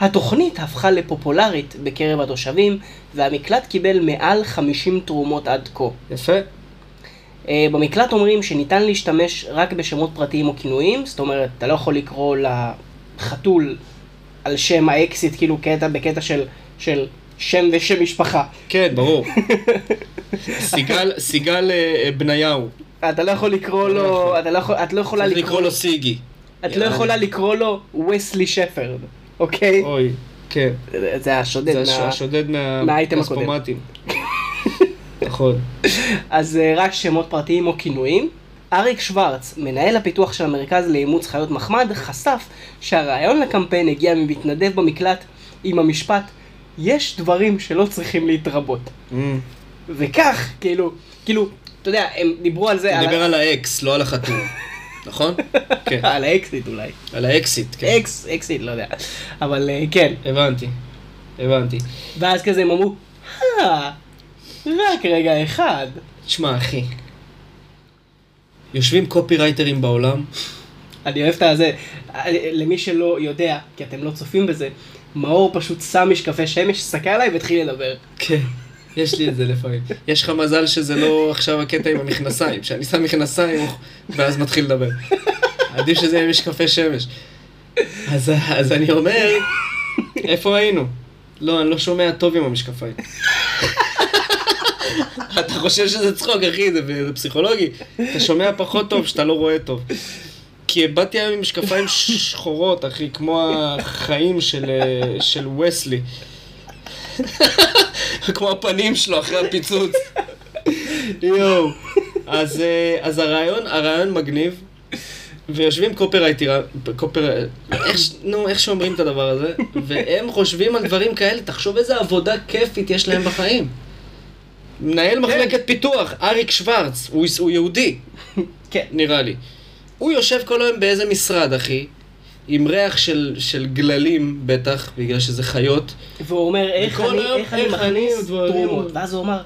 התוכנית הפכה לפופולרית בקרב התושבים והמקלט קיבל מעל 50 תרומות עד כה. יפה. אה, במקלט אומרים שניתן להשתמש רק בשמות פרטיים או כינויים, זאת אומרת, אתה לא יכול לקרוא לחתול על שם האקסיט, כאילו קטע בקטע של, של שם ושם משפחה. כן, ברור. סיגל, סיגל אה, בניהו. אתה לא יכול לקרוא לו, אתה לא יכול, את לא יכולה לקרוא, לקרוא לו סיגי. את לא יכולה לקרוא לו וסלי שפרד, אוקיי? אוי, כן. זה השודד. זה השודד מהאייטם הקודם. נכון. אז אה, רק שמות פרטיים או כינויים. אריק שוורץ, מנהל הפיתוח של המרכז לאימוץ חיות מחמד, חשף שהרעיון לקמפיין הגיע ממתנדב במקלט עם המשפט יש דברים שלא צריכים להתרבות. ממ. וכך, כאילו, כאילו, אתה יודע, הם דיברו על זה, על, דיבר על האקס, לא על החתול. נכון? כן. על האקסיט אולי. על האקסיט, כן. אקס, אקסיט, לא יודע. אבל אה, כן. הבנתי. הבנתי. ואז כזה הם אמרו, אה, רק רגע אחד. תשמע, אחי. יושבים קופירייטרים בעולם, אני אוהב את הזה, למי שלא יודע, כי אתם לא צופים בזה, מאור פשוט שם משקפי שמש, הסתכל עליי והתחיל לדבר. כן, יש לי את זה לפעמים. יש לך מזל שזה לא עכשיו הקטע עם המכנסיים, שאני שם מכנסיים ואז מתחיל לדבר. עדיף שזה יהיה משקפי שמש. אז, אז אני אומר, איפה היינו? לא, אני לא שומע טוב עם המשקפיים. אתה חושב שזה צחוק, אחי, זה, זה פסיכולוגי. אתה שומע פחות טוב שאתה לא רואה טוב. כי באתי היום עם משקפיים שחורות, אחי, כמו החיים של, אה, של וסלי. כמו הפנים שלו אחרי הפיצוץ. יואו. אז, אה, אז הרעיון, הרעיון מגניב, ויושבים קופרייטר, קופר... איך, נו, איך שאומרים את הדבר הזה, והם חושבים על דברים כאלה, תחשוב איזה עבודה כיפית יש להם בחיים. מנהל מחלקת פיתוח, אריק שוורץ, הוא, הוא יהודי, כן. נראה לי. הוא יושב כל היום באיזה משרד, אחי, עם ריח של, של גללים, בטח, בגלל שזה חיות. והוא אומר, איך אני, היום, איך אני איך אני מכניס. תרומות. ואז הוא אמר,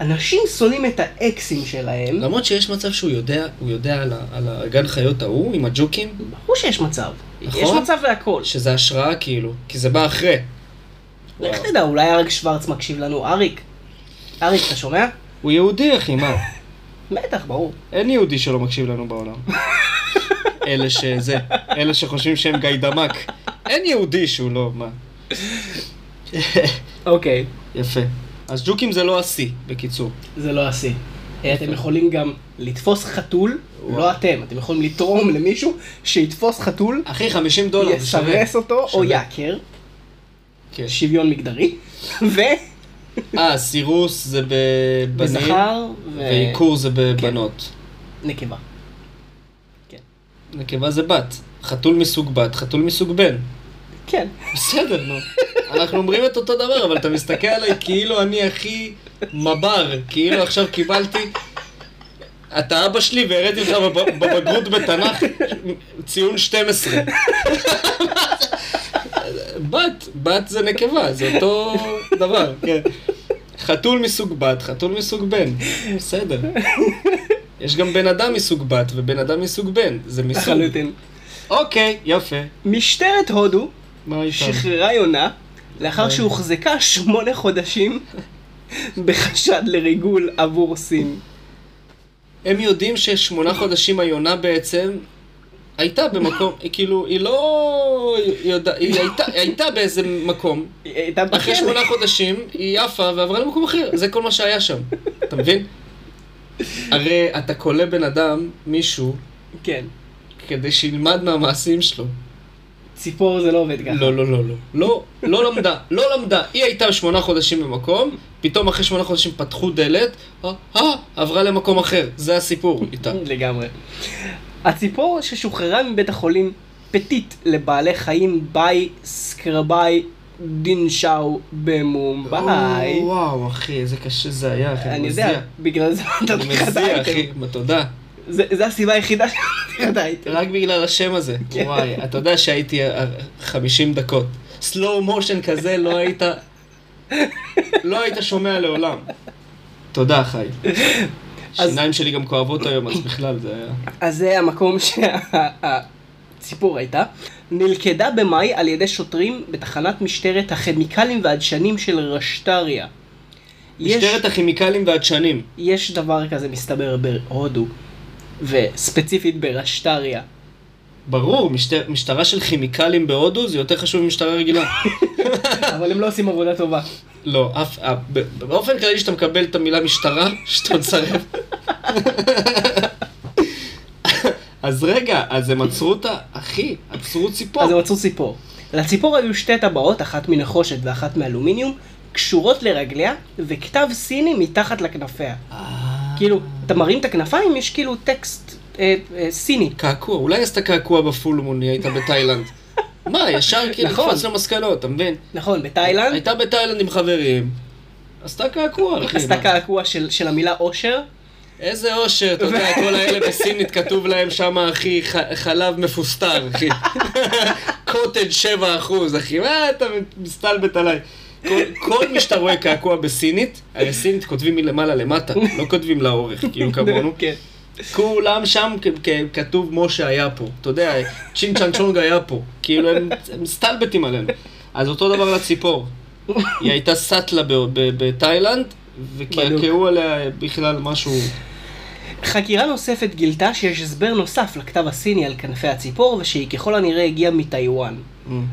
אנשים שונאים את האקסים שלהם, למרות שיש מצב שהוא יודע, הוא יודע על, ה- על הגן חיות ההוא עם הג'וקים, ברור שיש מצב. נכון. יש מצב להכל. שזה השראה כאילו, כי זה בא אחרי. לך תדע, אולי אריק שוורץ מקשיב לנו. אריק, אריק, אתה שומע? הוא יהודי אחי, מה? בטח, ברור. אין יהודי שלא מקשיב לנו בעולם. אלה שזה, אלה שחושבים שהם גיידמק. אין יהודי שהוא לא, מה? אוקיי, יפה. אז ג'וקים זה לא השיא, בקיצור. זה לא השיא. אה, אתם יכולים גם לתפוס חתול. לא אתם, אתם יכולים לתרום למישהו שיתפוס חתול, אחי, 50 דולר, זה שווה. יסרס אותו או שווה. יעקר, כן. שוויון מגדרי, ו... אה, סירוס זה בבנים, בזכר ו... ועיקור זה בבנות. נקבה. נקבה זה בת. חתול מסוג בת, חתול מסוג בן. כן. בסדר, נו. אנחנו אומרים את אותו דבר, אבל אתה מסתכל עליי כאילו אני הכי מבר, כאילו עכשיו קיבלתי... אתה אבא שלי והראיתי לך בב- בבגרות בתנ"ך ציון 12. בת, בת זה נקבה, זה אותו דבר, כן. חתול מסוג בת, חתול מסוג בן, בסדר. יש גם בן אדם מסוג בת ובן אדם מסוג בן, זה מסוג. לחלוטין. אוקיי, יפה. משטרת הודו? שחררה יונה לאחר אוי. שהוחזקה שמונה חודשים בחשד לריגול עבור סין. הם יודעים ששמונה חודשים היונה בעצם הייתה במקום, היא כאילו, היא לא היא הייתה, באיזה מקום, היא הייתה אחרי. שמונה חודשים היא עפה ועברה למקום אחר, זה כל מה שהיה שם, אתה מבין? הרי אתה כולא בן אדם, מישהו, כן. כדי שילמד מהמעשים שלו. ציפור זה לא עובד ככה. לא, לא, לא, לא. לא, לא למדה, לא למדה. היא הייתה שמונה חודשים במקום, פתאום אחרי שמונה חודשים פתחו דלת, אה, אה, עברה למקום אחר. זה הסיפור איתה. לגמרי. הציפור ששוחררה מבית החולים פטיט לבעלי חיים ביי סקרביי דינשאו במומביי. וואו, אחי, איזה קשה זה היה, אחי. אני יודע, בגלל זה אני נתתי לך את מזיע. אחי, תודה. זה זה הסיבה היחידה שנתתי לך את האייטם. רק בגלל השם הזה. כן. וואי, אתה יודע שהייתי אה, 50 דקות. slow motion כזה לא היית... לא היית שומע לעולם. תודה, חי. השיניים שלי גם כואבות היום, אז בכלל זה היה... אז זה המקום שהציפור הייתה. נלכדה במאי על ידי שוטרים בתחנת משטרת הכימיקלים והדשנים של רשטריה. יש- משטרת הכימיקלים והדשנים. יש דבר כזה מסתבר בהודו, וספציפית ברשטריה. ברור, משטר, משטרה של כימיקלים בהודו זה יותר חשוב ממשטרה רגילה. אבל הם לא עושים עבודה טובה. לא, אף, ב- באופן כללי שאתה מקבל את המילה משטרה, שאתה מסרב. אז רגע, אז הם עצרו אותה, אחי, עצרו ציפור. אז הם מצאו ציפור. לציפור היו שתי טבעות, אחת מנחושת ואחת מאלומיניום, קשורות לרגליה, וכתב סיני מתחת לכנפיה. אה, כאילו, אתה מרים את הכנפיים, יש כאילו טקסט אה, אה, סיני. קעקוע, אולי עשתה קעקוע בפול מון, היא הייתה בתאילנד. מה, ישר כאילו נכון. קפץ למסקנות, אתה מבין? נכון, בתאילנד הייתה בתאילנד עם חברים, עשתה קעקוע, אחי. עשתה? קעקוע של של המילה אושר. איזה אושר, אתה יודע, כל האלה בסינית כתוב להם שם, אחי, חלב מפוסטר, אחי. קוטג' 7 אחוז, אחי, מה אתה מסתלבט עליי? כל, כל מי שאתה רואה קעקוע בסינית, הרי סינית כותבים מלמעלה למטה, לא כותבים לאורך, כאילו כמונו. כן. כולם שם כתוב משה היה פה, אתה יודע, צ'ינג צ'אנג צ'ונג היה פה, כאילו הם מסתלבטים עלינו. אז אותו דבר לציפור, היא הייתה סאטלה בתאילנד, וקעקעו עליה בכלל משהו... חקירה נוספת גילתה שיש הסבר נוסף לכתב הסיני על כנפי הציפור, ושהיא ככל הנראה הגיעה מטיוואן.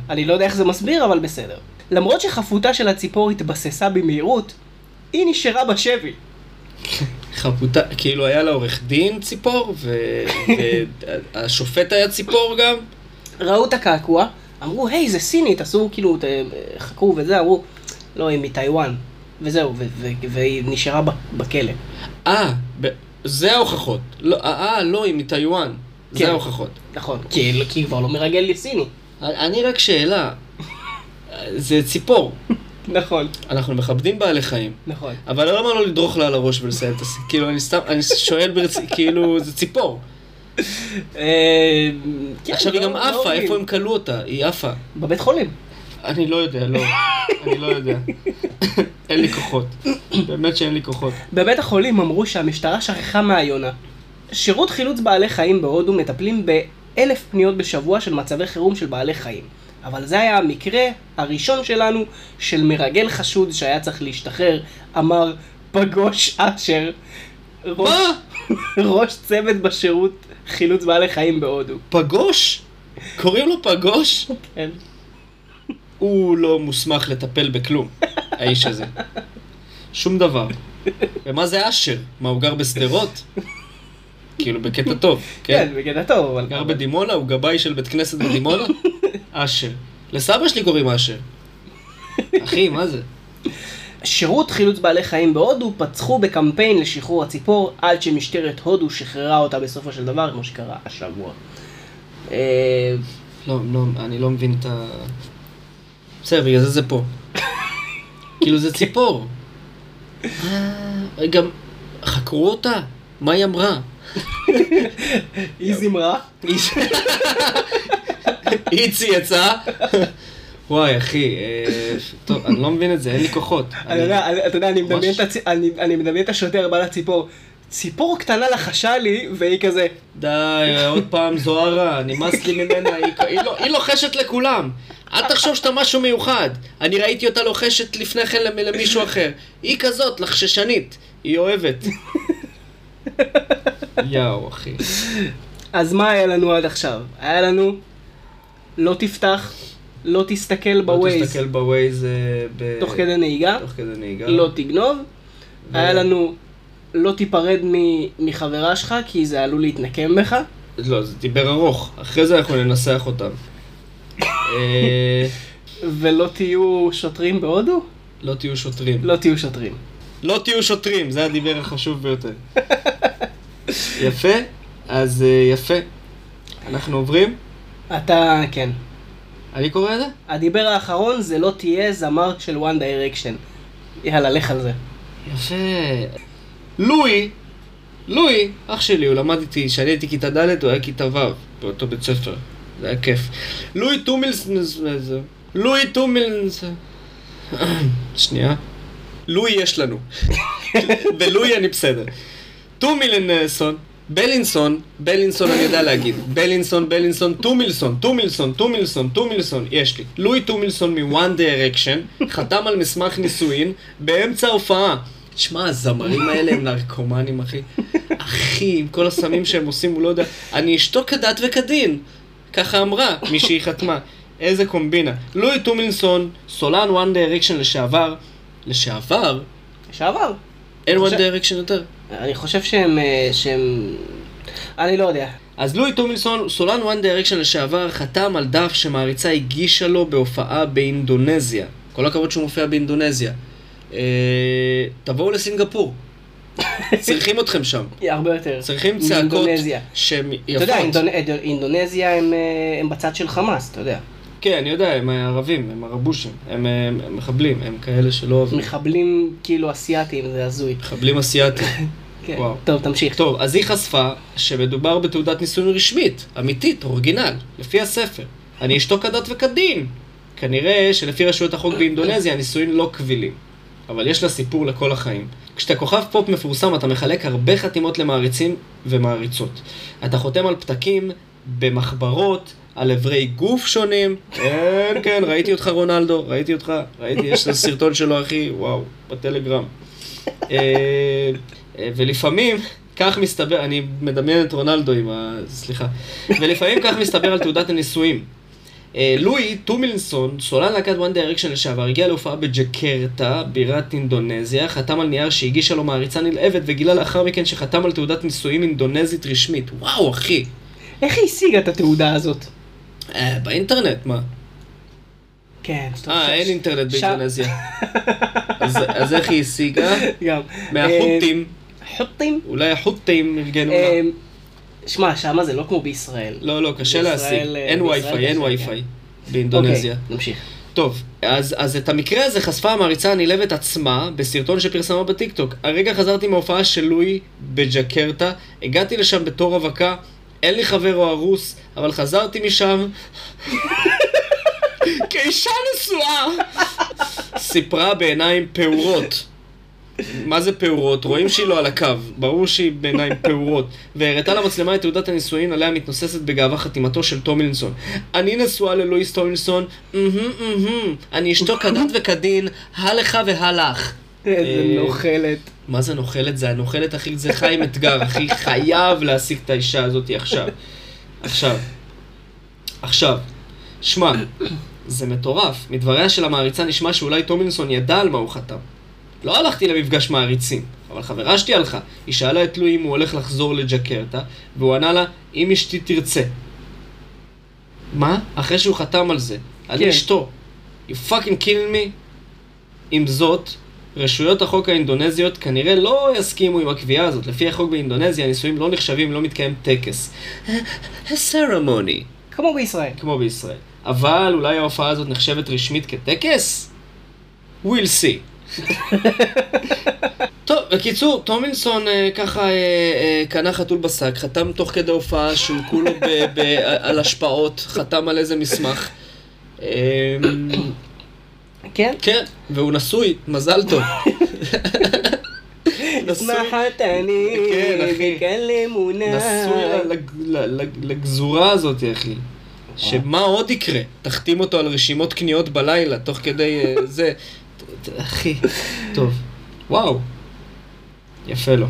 אני לא יודע איך זה מסביר, אבל בסדר. למרות שחפותה של הציפור התבססה במהירות, היא נשארה בשבי. חפותה, כאילו היה לה עורך דין ציפור, והשופט היה ציפור גם. ראו את הקעקוע, אמרו, היי, זה סינית, עשו כאילו, חקרו וזה, אמרו, לא, היא מטיוואן. וזהו, והיא נשארה בכלא. אה, זה ההוכחות. לא, אה, אה, לא, היא מטיוואן. כן. זה ההוכחות. נכון, כי היא כבר לא מרגל סיני. אני רק שאלה, זה ציפור. נכון, אנחנו מכבדים בעלי חיים. נכון. אבל למה לא לדרוך לה על הראש ולסיים את הסיפור? כאילו, אני סתם, אני שואל ברצינות, כאילו, זה ציפור. אה, כן, עכשיו היא לא- גם לא עפה, אומרים. איפה הם כלו אותה? היא עפה. בבית חולים. אני לא יודע, לא. אני לא יודע. אין לי כוחות. באמת שאין לי כוחות. בבית החולים אמרו שהמשטרה שכחה מהיונה. שירות חילוץ בעלי חיים בהודו מטפלים באלף פניות בשבוע של מצבי חירום של בעלי חיים. אבל זה היה המקרה הראשון שלנו של מרגל חשוד שהיה צריך להשתחרר, אמר פגוש אשר, ראש? ראש צוות בשירות חילוץ בעלי חיים בהודו. פגוש? קוראים לו פגוש? כן. הוא לא מוסמך לטפל בכלום, האיש הזה. שום דבר. ומה זה אשר? מה, הוא גר בשדרות? כאילו, בקטע טוב, כן, כן? בקטע טוב, אבל... גר בדימונה? הוא גבאי של בית כנסת בדימונה? אשר. לסבא שלי קוראים אשר. אחי, מה זה? שירות חילוץ בעלי חיים בהודו פצחו בקמפיין לשחרור הציפור עד שמשטרת הודו שחררה אותה בסופו של דבר, כמו שקרה השבוע. אה, לא, לא, אני לא מבין את ה... בסדר, בגלל זה זה פה. כאילו זה ציפור. אה, גם חקרו אותה? מה היא אמרה? היא זמרה, איצי יצא. וואי, אחי, אה, טוב, אני לא מבין את זה, אין לי כוחות. אתה יודע, אני מדמיין את השוטר בא לציפור, ציפור קטנה לחשה לי, והיא כזה, די, עוד פעם זוהרה, נמאס לי ממנה, היא, לא, היא לוחשת לכולם. אל תחשוב שאתה משהו מיוחד. אני ראיתי אותה לוחשת לפני כן למ- למישהו אחר. היא כזאת, לחששנית. היא אוהבת. יואו, אחי. אז מה היה לנו עד עכשיו? היה לנו, לא תפתח, לא תסתכל לא בווייז תסתכל בווייז אה, ב... תוך כדי נהיגה, תוך כדי נהיגה. לא תגנוב, ו- היה לנו, לא תיפרד מ- מחברה שלך, כי זה עלול להתנקם בך. לא, זה דיבר ארוך. אחרי זה אנחנו ננסח אותם. אה, ולא תהיו שוטרים בהודו? לא תהיו שוטרים. לא תהיו שוטרים. לא תהיו שוטרים, זה הדיבר החשוב ביותר. יפה? אז אה, יפה. אנחנו עוברים? אתה, כן. אני קורא את זה? הדיבר האחרון זה לא תהיה זמר של one direction. יאללה, לך על זה. יפה. לואי, לואי, אח שלי, הוא למד איתי, כשאני הייתי כיתה ד' הוא היה כיתה ו' באותו בית ספר. זה היה כיף. לואי טומילס... לואי טומילס... שנייה. לואי יש לנו. בלואי אני בסדר. טומילנסון, בלינסון, בלינסון אני יודע להגיד, בלינסון, בלינסון, טומילסון, טומילסון, טומילסון, טומילסון, יש לי. לואי טומילסון דירקשן, חתם על מסמך נישואין באמצע ההופעה. תשמע, הזמרים האלה הם נרקומנים, אחי. אחי, עם כל הסמים שהם עושים, הוא לא יודע. אני אשתוק כדת וכדין. ככה אמרה מישהי חתמה. איזה קומבינה. לואי טומילסון, סולן וואן דירקשן לשעבר. לשעבר? לשעבר. אין וואן דירקשן יותר. אני חושב שהם... אה, שהם... אני לא יודע. אז לואי טומילסון, סולן וואן דירקשן לשעבר, חתם על דף שמעריצה הגישה לו בהופעה באינדונזיה. כל הכבוד שהוא מופיע באינדונזיה. אה, תבואו לסינגפור. צריכים אתכם שם. הרבה יותר. צריכים צעקות. שהן אתה יודע, יפות. אינדונ- אינד- אינדונזיה הם, אה, הם בצד של חמאס, אתה יודע. כן, אני יודע, הם ערבים, הם ערבושים, הם, הם, הם מחבלים, הם כאלה שלא אוהבים. מחבלים כאילו אסיאתיים, זה הזוי. מחבלים אסיאתיים. כן. וואו. טוב, תמשיך. טוב, אז היא חשפה שמדובר בתעודת נישואים רשמית, אמיתית, אורגינל, לפי הספר. אני אשתוק כדת וכדין. כנראה שלפי רשויות החוק באינדונזיה הנישואים לא קבילים. אבל יש לה סיפור לכל החיים. כשאתה כוכב פופ מפורסם אתה מחלק הרבה חתימות למעריצים ומעריצות. אתה חותם על פתקים במחברות, על אברי גוף שונים. כן, כן, ראיתי אותך רונלדו, ראיתי אותך, ראיתי, יש את הסרטון שלו אחי, וואו, בטלגרם. אה, אה, ולפעמים, כך מסתבר, אני מדמיין את רונלדו עם ה... סליחה. ולפעמים כך מסתבר על תעודת הנישואים. אה, לואי טומילסון, סולן להקת וואן דירקשן לשעבר, הגיע להופעה בג'קרטה, בירת אינדונזיה, חתם על נייר שהגישה לו מעריצה נלהבת וגילה לאחר מכן שחתם על תעודת נישואים אינדונזית רשמית. וואו, אחי. איך היא השיגה את התעודה הזאת? אה, באינטרנט, מה? כן. אה, אין אינטרנט באינדונזיה. אז איך היא השיגה? גם. מהחות'ים. אה, חות'ים? אולי החות'ים ארגנו לה. שמע, שמה זה לא כמו בישראל. לא, לא, קשה להשיג. אה, אין וי-פיי, אין קשה, וי-פיי. באינדונזיה. אוקיי, נמשיך. טוב, אז, אז את המקרה הזה חשפה המעריצה הנלהבת עצמה בסרטון שפרסמה בטיקטוק. הרגע חזרתי מההופעה של לואי בג'קרטה, הגעתי לשם בתור רווקה, אין לי חבר או ארוס, אבל חזרתי משם כאישה נשואה. סיפרה בעיניים פעורות. מה זה פעורות? רואים שהיא לא על הקו, ברור שהיא בעיניים פעורות. והראתה למצלמה את תעודת הנישואין עליה מתנוססת בגאווה חתימתו של טומילסון. אני נשואה ללואיס טומילסון, אני אשתוק כדת וכדין, הלך והלך. איזה אה, נוכלת. מה זה נוכלת? זה הנוכלת, אחי, זה חיים אתגר, אחי, חייב להשיג את האישה הזאת עכשיו. עכשיו. עכשיו. שמע, זה מטורף. מדבריה של המעריצה נשמע שאולי טומילסון ידע על מה הוא חתם. לא הלכתי למפגש מעריצים, אבל חברה שלי הלכה. היא שאלה את לואי אם הוא הולך לחזור לג'קרטה, והוא ענה לה, אם אשתי תרצה. מה? אחרי שהוא חתם על זה. אני כן. אשתו. You fucking kidding me? עם זאת, רשויות החוק האינדונזיות כנראה לא יסכימו עם הקביעה הזאת. לפי החוק באינדונזיה, הנישואים לא נחשבים, לא מתקיים טקס. הסרמוני, כמו בישראל. כמו בישראל. אבל אולי ההופעה הזאת נחשבת רשמית כטקס? we'll see. טוב, בקיצור, טומילסון אה, ככה אה, אה, קנה חתול בשק, חתם תוך כדי הופעה שהוא כולו ב- ב- על השפעות, חתם על איזה מסמך. אה, כן? כן, והוא נשוי, מזל טוב. נשוי, שמחת אני, כן. וכן למונה. נשוי לגזורה הזאת, אחי. שמה עוד יקרה? תחתים אותו על רשימות קניות בלילה, תוך כדי אה, זה. אחי, טוב. וואו. יפה לו.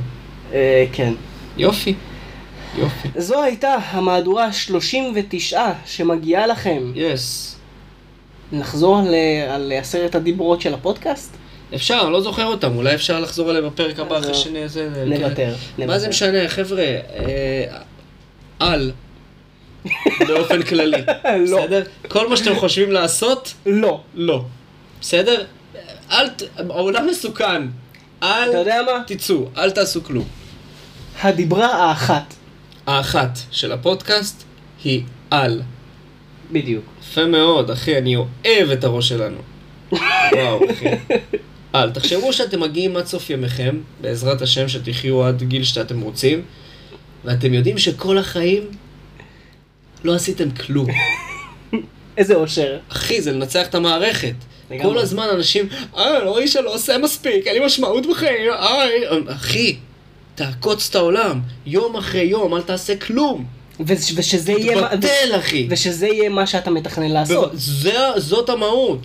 אה, כן. יופי. יופי. זו הייתה המהדורה ה-39 שמגיעה לכם. יס. נחזור על, אה, על עשרת הדיברות של הפודקאסט? אפשר, אני לא זוכר אותם, אולי אפשר לחזור עליהם בפרק הבא אחרי אז, שנעשה... נוותר. מה. זה משנה, חבר'ה? אה, על. באופן כללי. לא. בסדר? כל מה שאתם חושבים לעשות, לא. לא. בסדר? אל ת... העולם מסוכן. אל אתה יודע מה? תצאו, אל תעשו כלום. הדיברה האחת. האחת של הפודקאסט היא על. בדיוק. יפה מאוד, אחי, אני אוהב את הראש שלנו. וואו, אחי. אל, תחשבו שאתם מגיעים עד סוף ימיכם, בעזרת השם שתחיו עד גיל שאתם רוצים, ואתם יודעים שכל החיים לא עשיתם כלום. איזה אושר. אחי, זה לנצח את המערכת. כל הזמן אנשים, אה, לא רואים שלא עושה מספיק, אין לי משמעות בחיים, איי. אחי, תעקוץ את העולם, יום אחרי יום, אל תעשה כלום. וש- ושזה יהיה... תתבטל, אחי. ושזה יהיה מה שאתה מתכנן לעשות. זה- זאת המהות.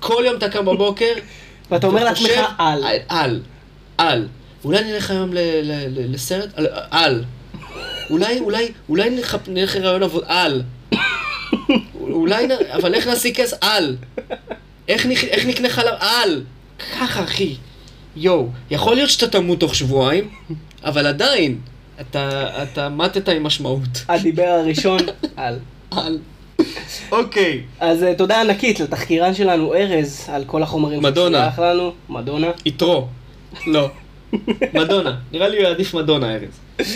כל יום אתה קם בבוקר, ואתה אומר לעצמך, על. על, על. אולי נלך היום ל- ל- ל- לסרט? על- על. אולי, אולי, אולי נלך- נלך לרעיון עבודה? על. אולי, אבל איך נשיג כסף? על. איך נק- איך נקנה חלב? על. ככה, אחי. יואו, יכול להיות שאתה תמות תוך שבועיים, אבל עדיין, אתה, אתה מתת עם משמעות. הדיבר הראשון, על. על. אוקיי. אז אה, תודה ענקית לתחקירן שלנו, ארז, על כל החומרים. ששלח לנו. מדונה. יתרו. לא. מדונה. נראה לי הוא יעדיף מדונה, ארז.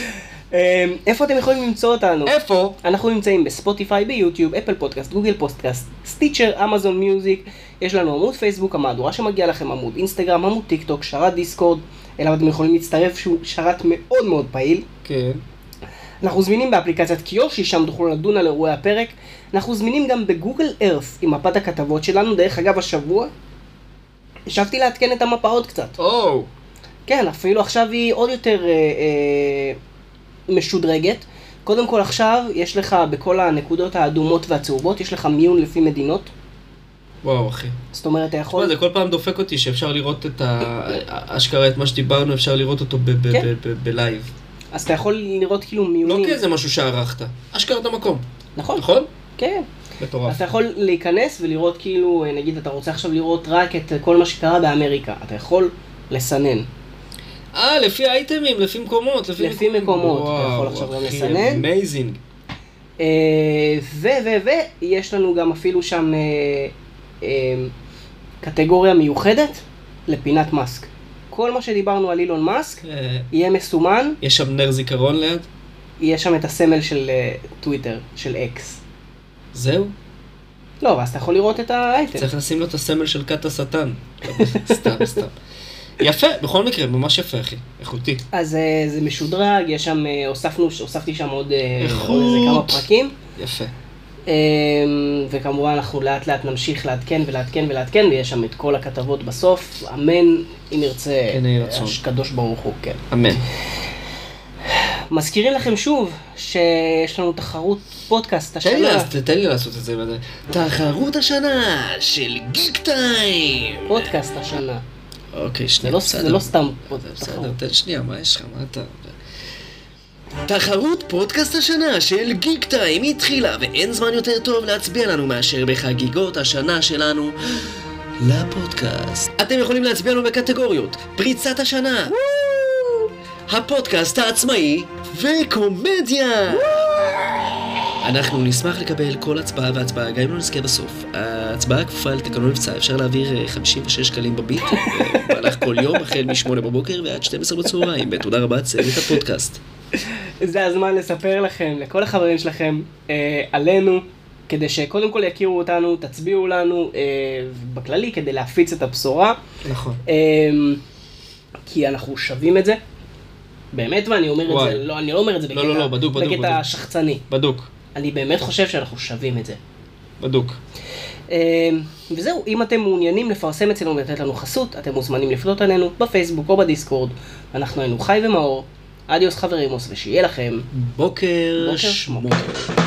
אה, איפה אתם יכולים למצוא אותנו? איפה? אנחנו נמצאים בספוטיפיי, ביוטיוב, אפל פודקאסט, גוגל פודקאסט, סטיצ'ר, אמזון מיוזיק, יש לנו עמוד פייסבוק, המהדורה שמגיע לכם, עמוד אינסטגרם, עמוד טיק טוק, שרת דיסקורד, אליו אתם יכולים להצטרף שהוא שרת מאוד מאוד פעיל. כן. אנחנו זמינים באפליקציית קיושי, שם תוכלו לדון על אירועי הפרק. אנחנו זמינים גם בגוגל ארת' עם מפת הכתבות שלנו. דרך אגב, השבוע השבתי לעדכן את המפה עוד קצת. או. כן, אפילו עכשיו היא עוד יותר אה, אה, משודרגת. קודם כל עכשיו, יש לך בכל הנקודות האדומות והצהובות, יש לך מיון לפי מדינות. וואו, אחי. זאת אומרת, אתה תשמע, יכול... זה כל פעם דופק אותי שאפשר לראות את ה... אשכרה את מה שדיברנו, אפשר לראות אותו כן. בלייב. אז אתה יכול לראות כאילו לא מיונים. כאיזה משהו שערכת. אשכרה את המקום. נכון, נכון? כן. מטורף. אז אתה יכול להיכנס ולראות כאילו, נגיד אתה רוצה עכשיו לראות רק את כל מה שקרה באמריקה. אתה יכול לסנן. אה, לפי אייטמים, לפי מקומות, לפי, לפי מקומות, אתה יכול עכשיו גם לסנן. amazing. אה, ו, ו, ו, יש לנו גם אפילו שם אה, אה, קטגוריה מיוחדת לפינת מאסק. כל מה שדיברנו על אילון מאסק יהיה מסומן, יש שם נר זיכרון ליד? יהיה שם את הסמל של טוויטר, של אקס. זהו? לא, ואז אתה יכול לראות את האייטם. צריך לשים לו את הסמל של כת השטן. סתם, סתם. יפה, בכל מקרה, ממש יפה, אחי. איכותי. אז אה, זה משודרג, יש שם, אה, הוספנו, הוספתי שם עוד, אה, איכות. איזה כמה פרקים. יפה. אה, וכמובן אנחנו לאט לאט נמשיך לעדכן ולעדכן ולעדכן, ויש שם את כל הכתבות בסוף, אמן אם ירצה, כן. הקדוש ברוך הוא, כן. אמן. מזכירים לכם שוב שיש לנו תחרות פודקאסט תן לי, השנה, לעשות- תן לי לעשות את זה. תחרות השנה של גיק טיים. פודקאסט השנה. אוקיי, שנייה, לא- בסדר. זה לא סתם בסדר. תן שנייה, מה יש לך? מה אתה... תחרות פודקאסט השנה של גיק טיים התחילה, ואין זמן יותר טוב להצביע לנו מאשר בחגיגות השנה שלנו לפודקאסט. אתם יכולים להצביע לנו בקטגוריות פריצת השנה, הפודקאסט העצמאי וקומדיה. אנחנו נשמח לקבל כל הצבעה והצבעה, גם אם לא נזכה בסוף. ההצבעה כפופה לתקנון מבצע, אפשר להעביר אה, 56 שקלים בביט אה, במהלך כל יום, החל מ-8 בבוקר ועד 12 בצהריים. ותודה רבה, צוות הפודקאסט. זה הזמן לספר לכם, לכל החברים שלכם, אה, עלינו, כדי שקודם כל יכירו אותנו, תצביעו לנו, אה, בכללי, כדי להפיץ את הבשורה. נכון. אה, כי אנחנו שווים את זה. באמת, ואני אומר את וואי. זה, לא, אני לא אומר את זה לא, לא, לא, בדוק, בדוק, בקטע בדוק. שחצני. בדוק, אני באמת חושב שאנחנו שווים את זה. בדוק. אמ, וזהו, אם אתם מעוניינים לפרסם אצלנו ולתת לנו חסות, אתם מוזמנים לפנות עלינו בפייסבוק או בדיסקורד. אנחנו היינו חי ומאור, אדיוס חברימוס, ושיהיה לכם בוקר, בוקר שמוק. שמוק.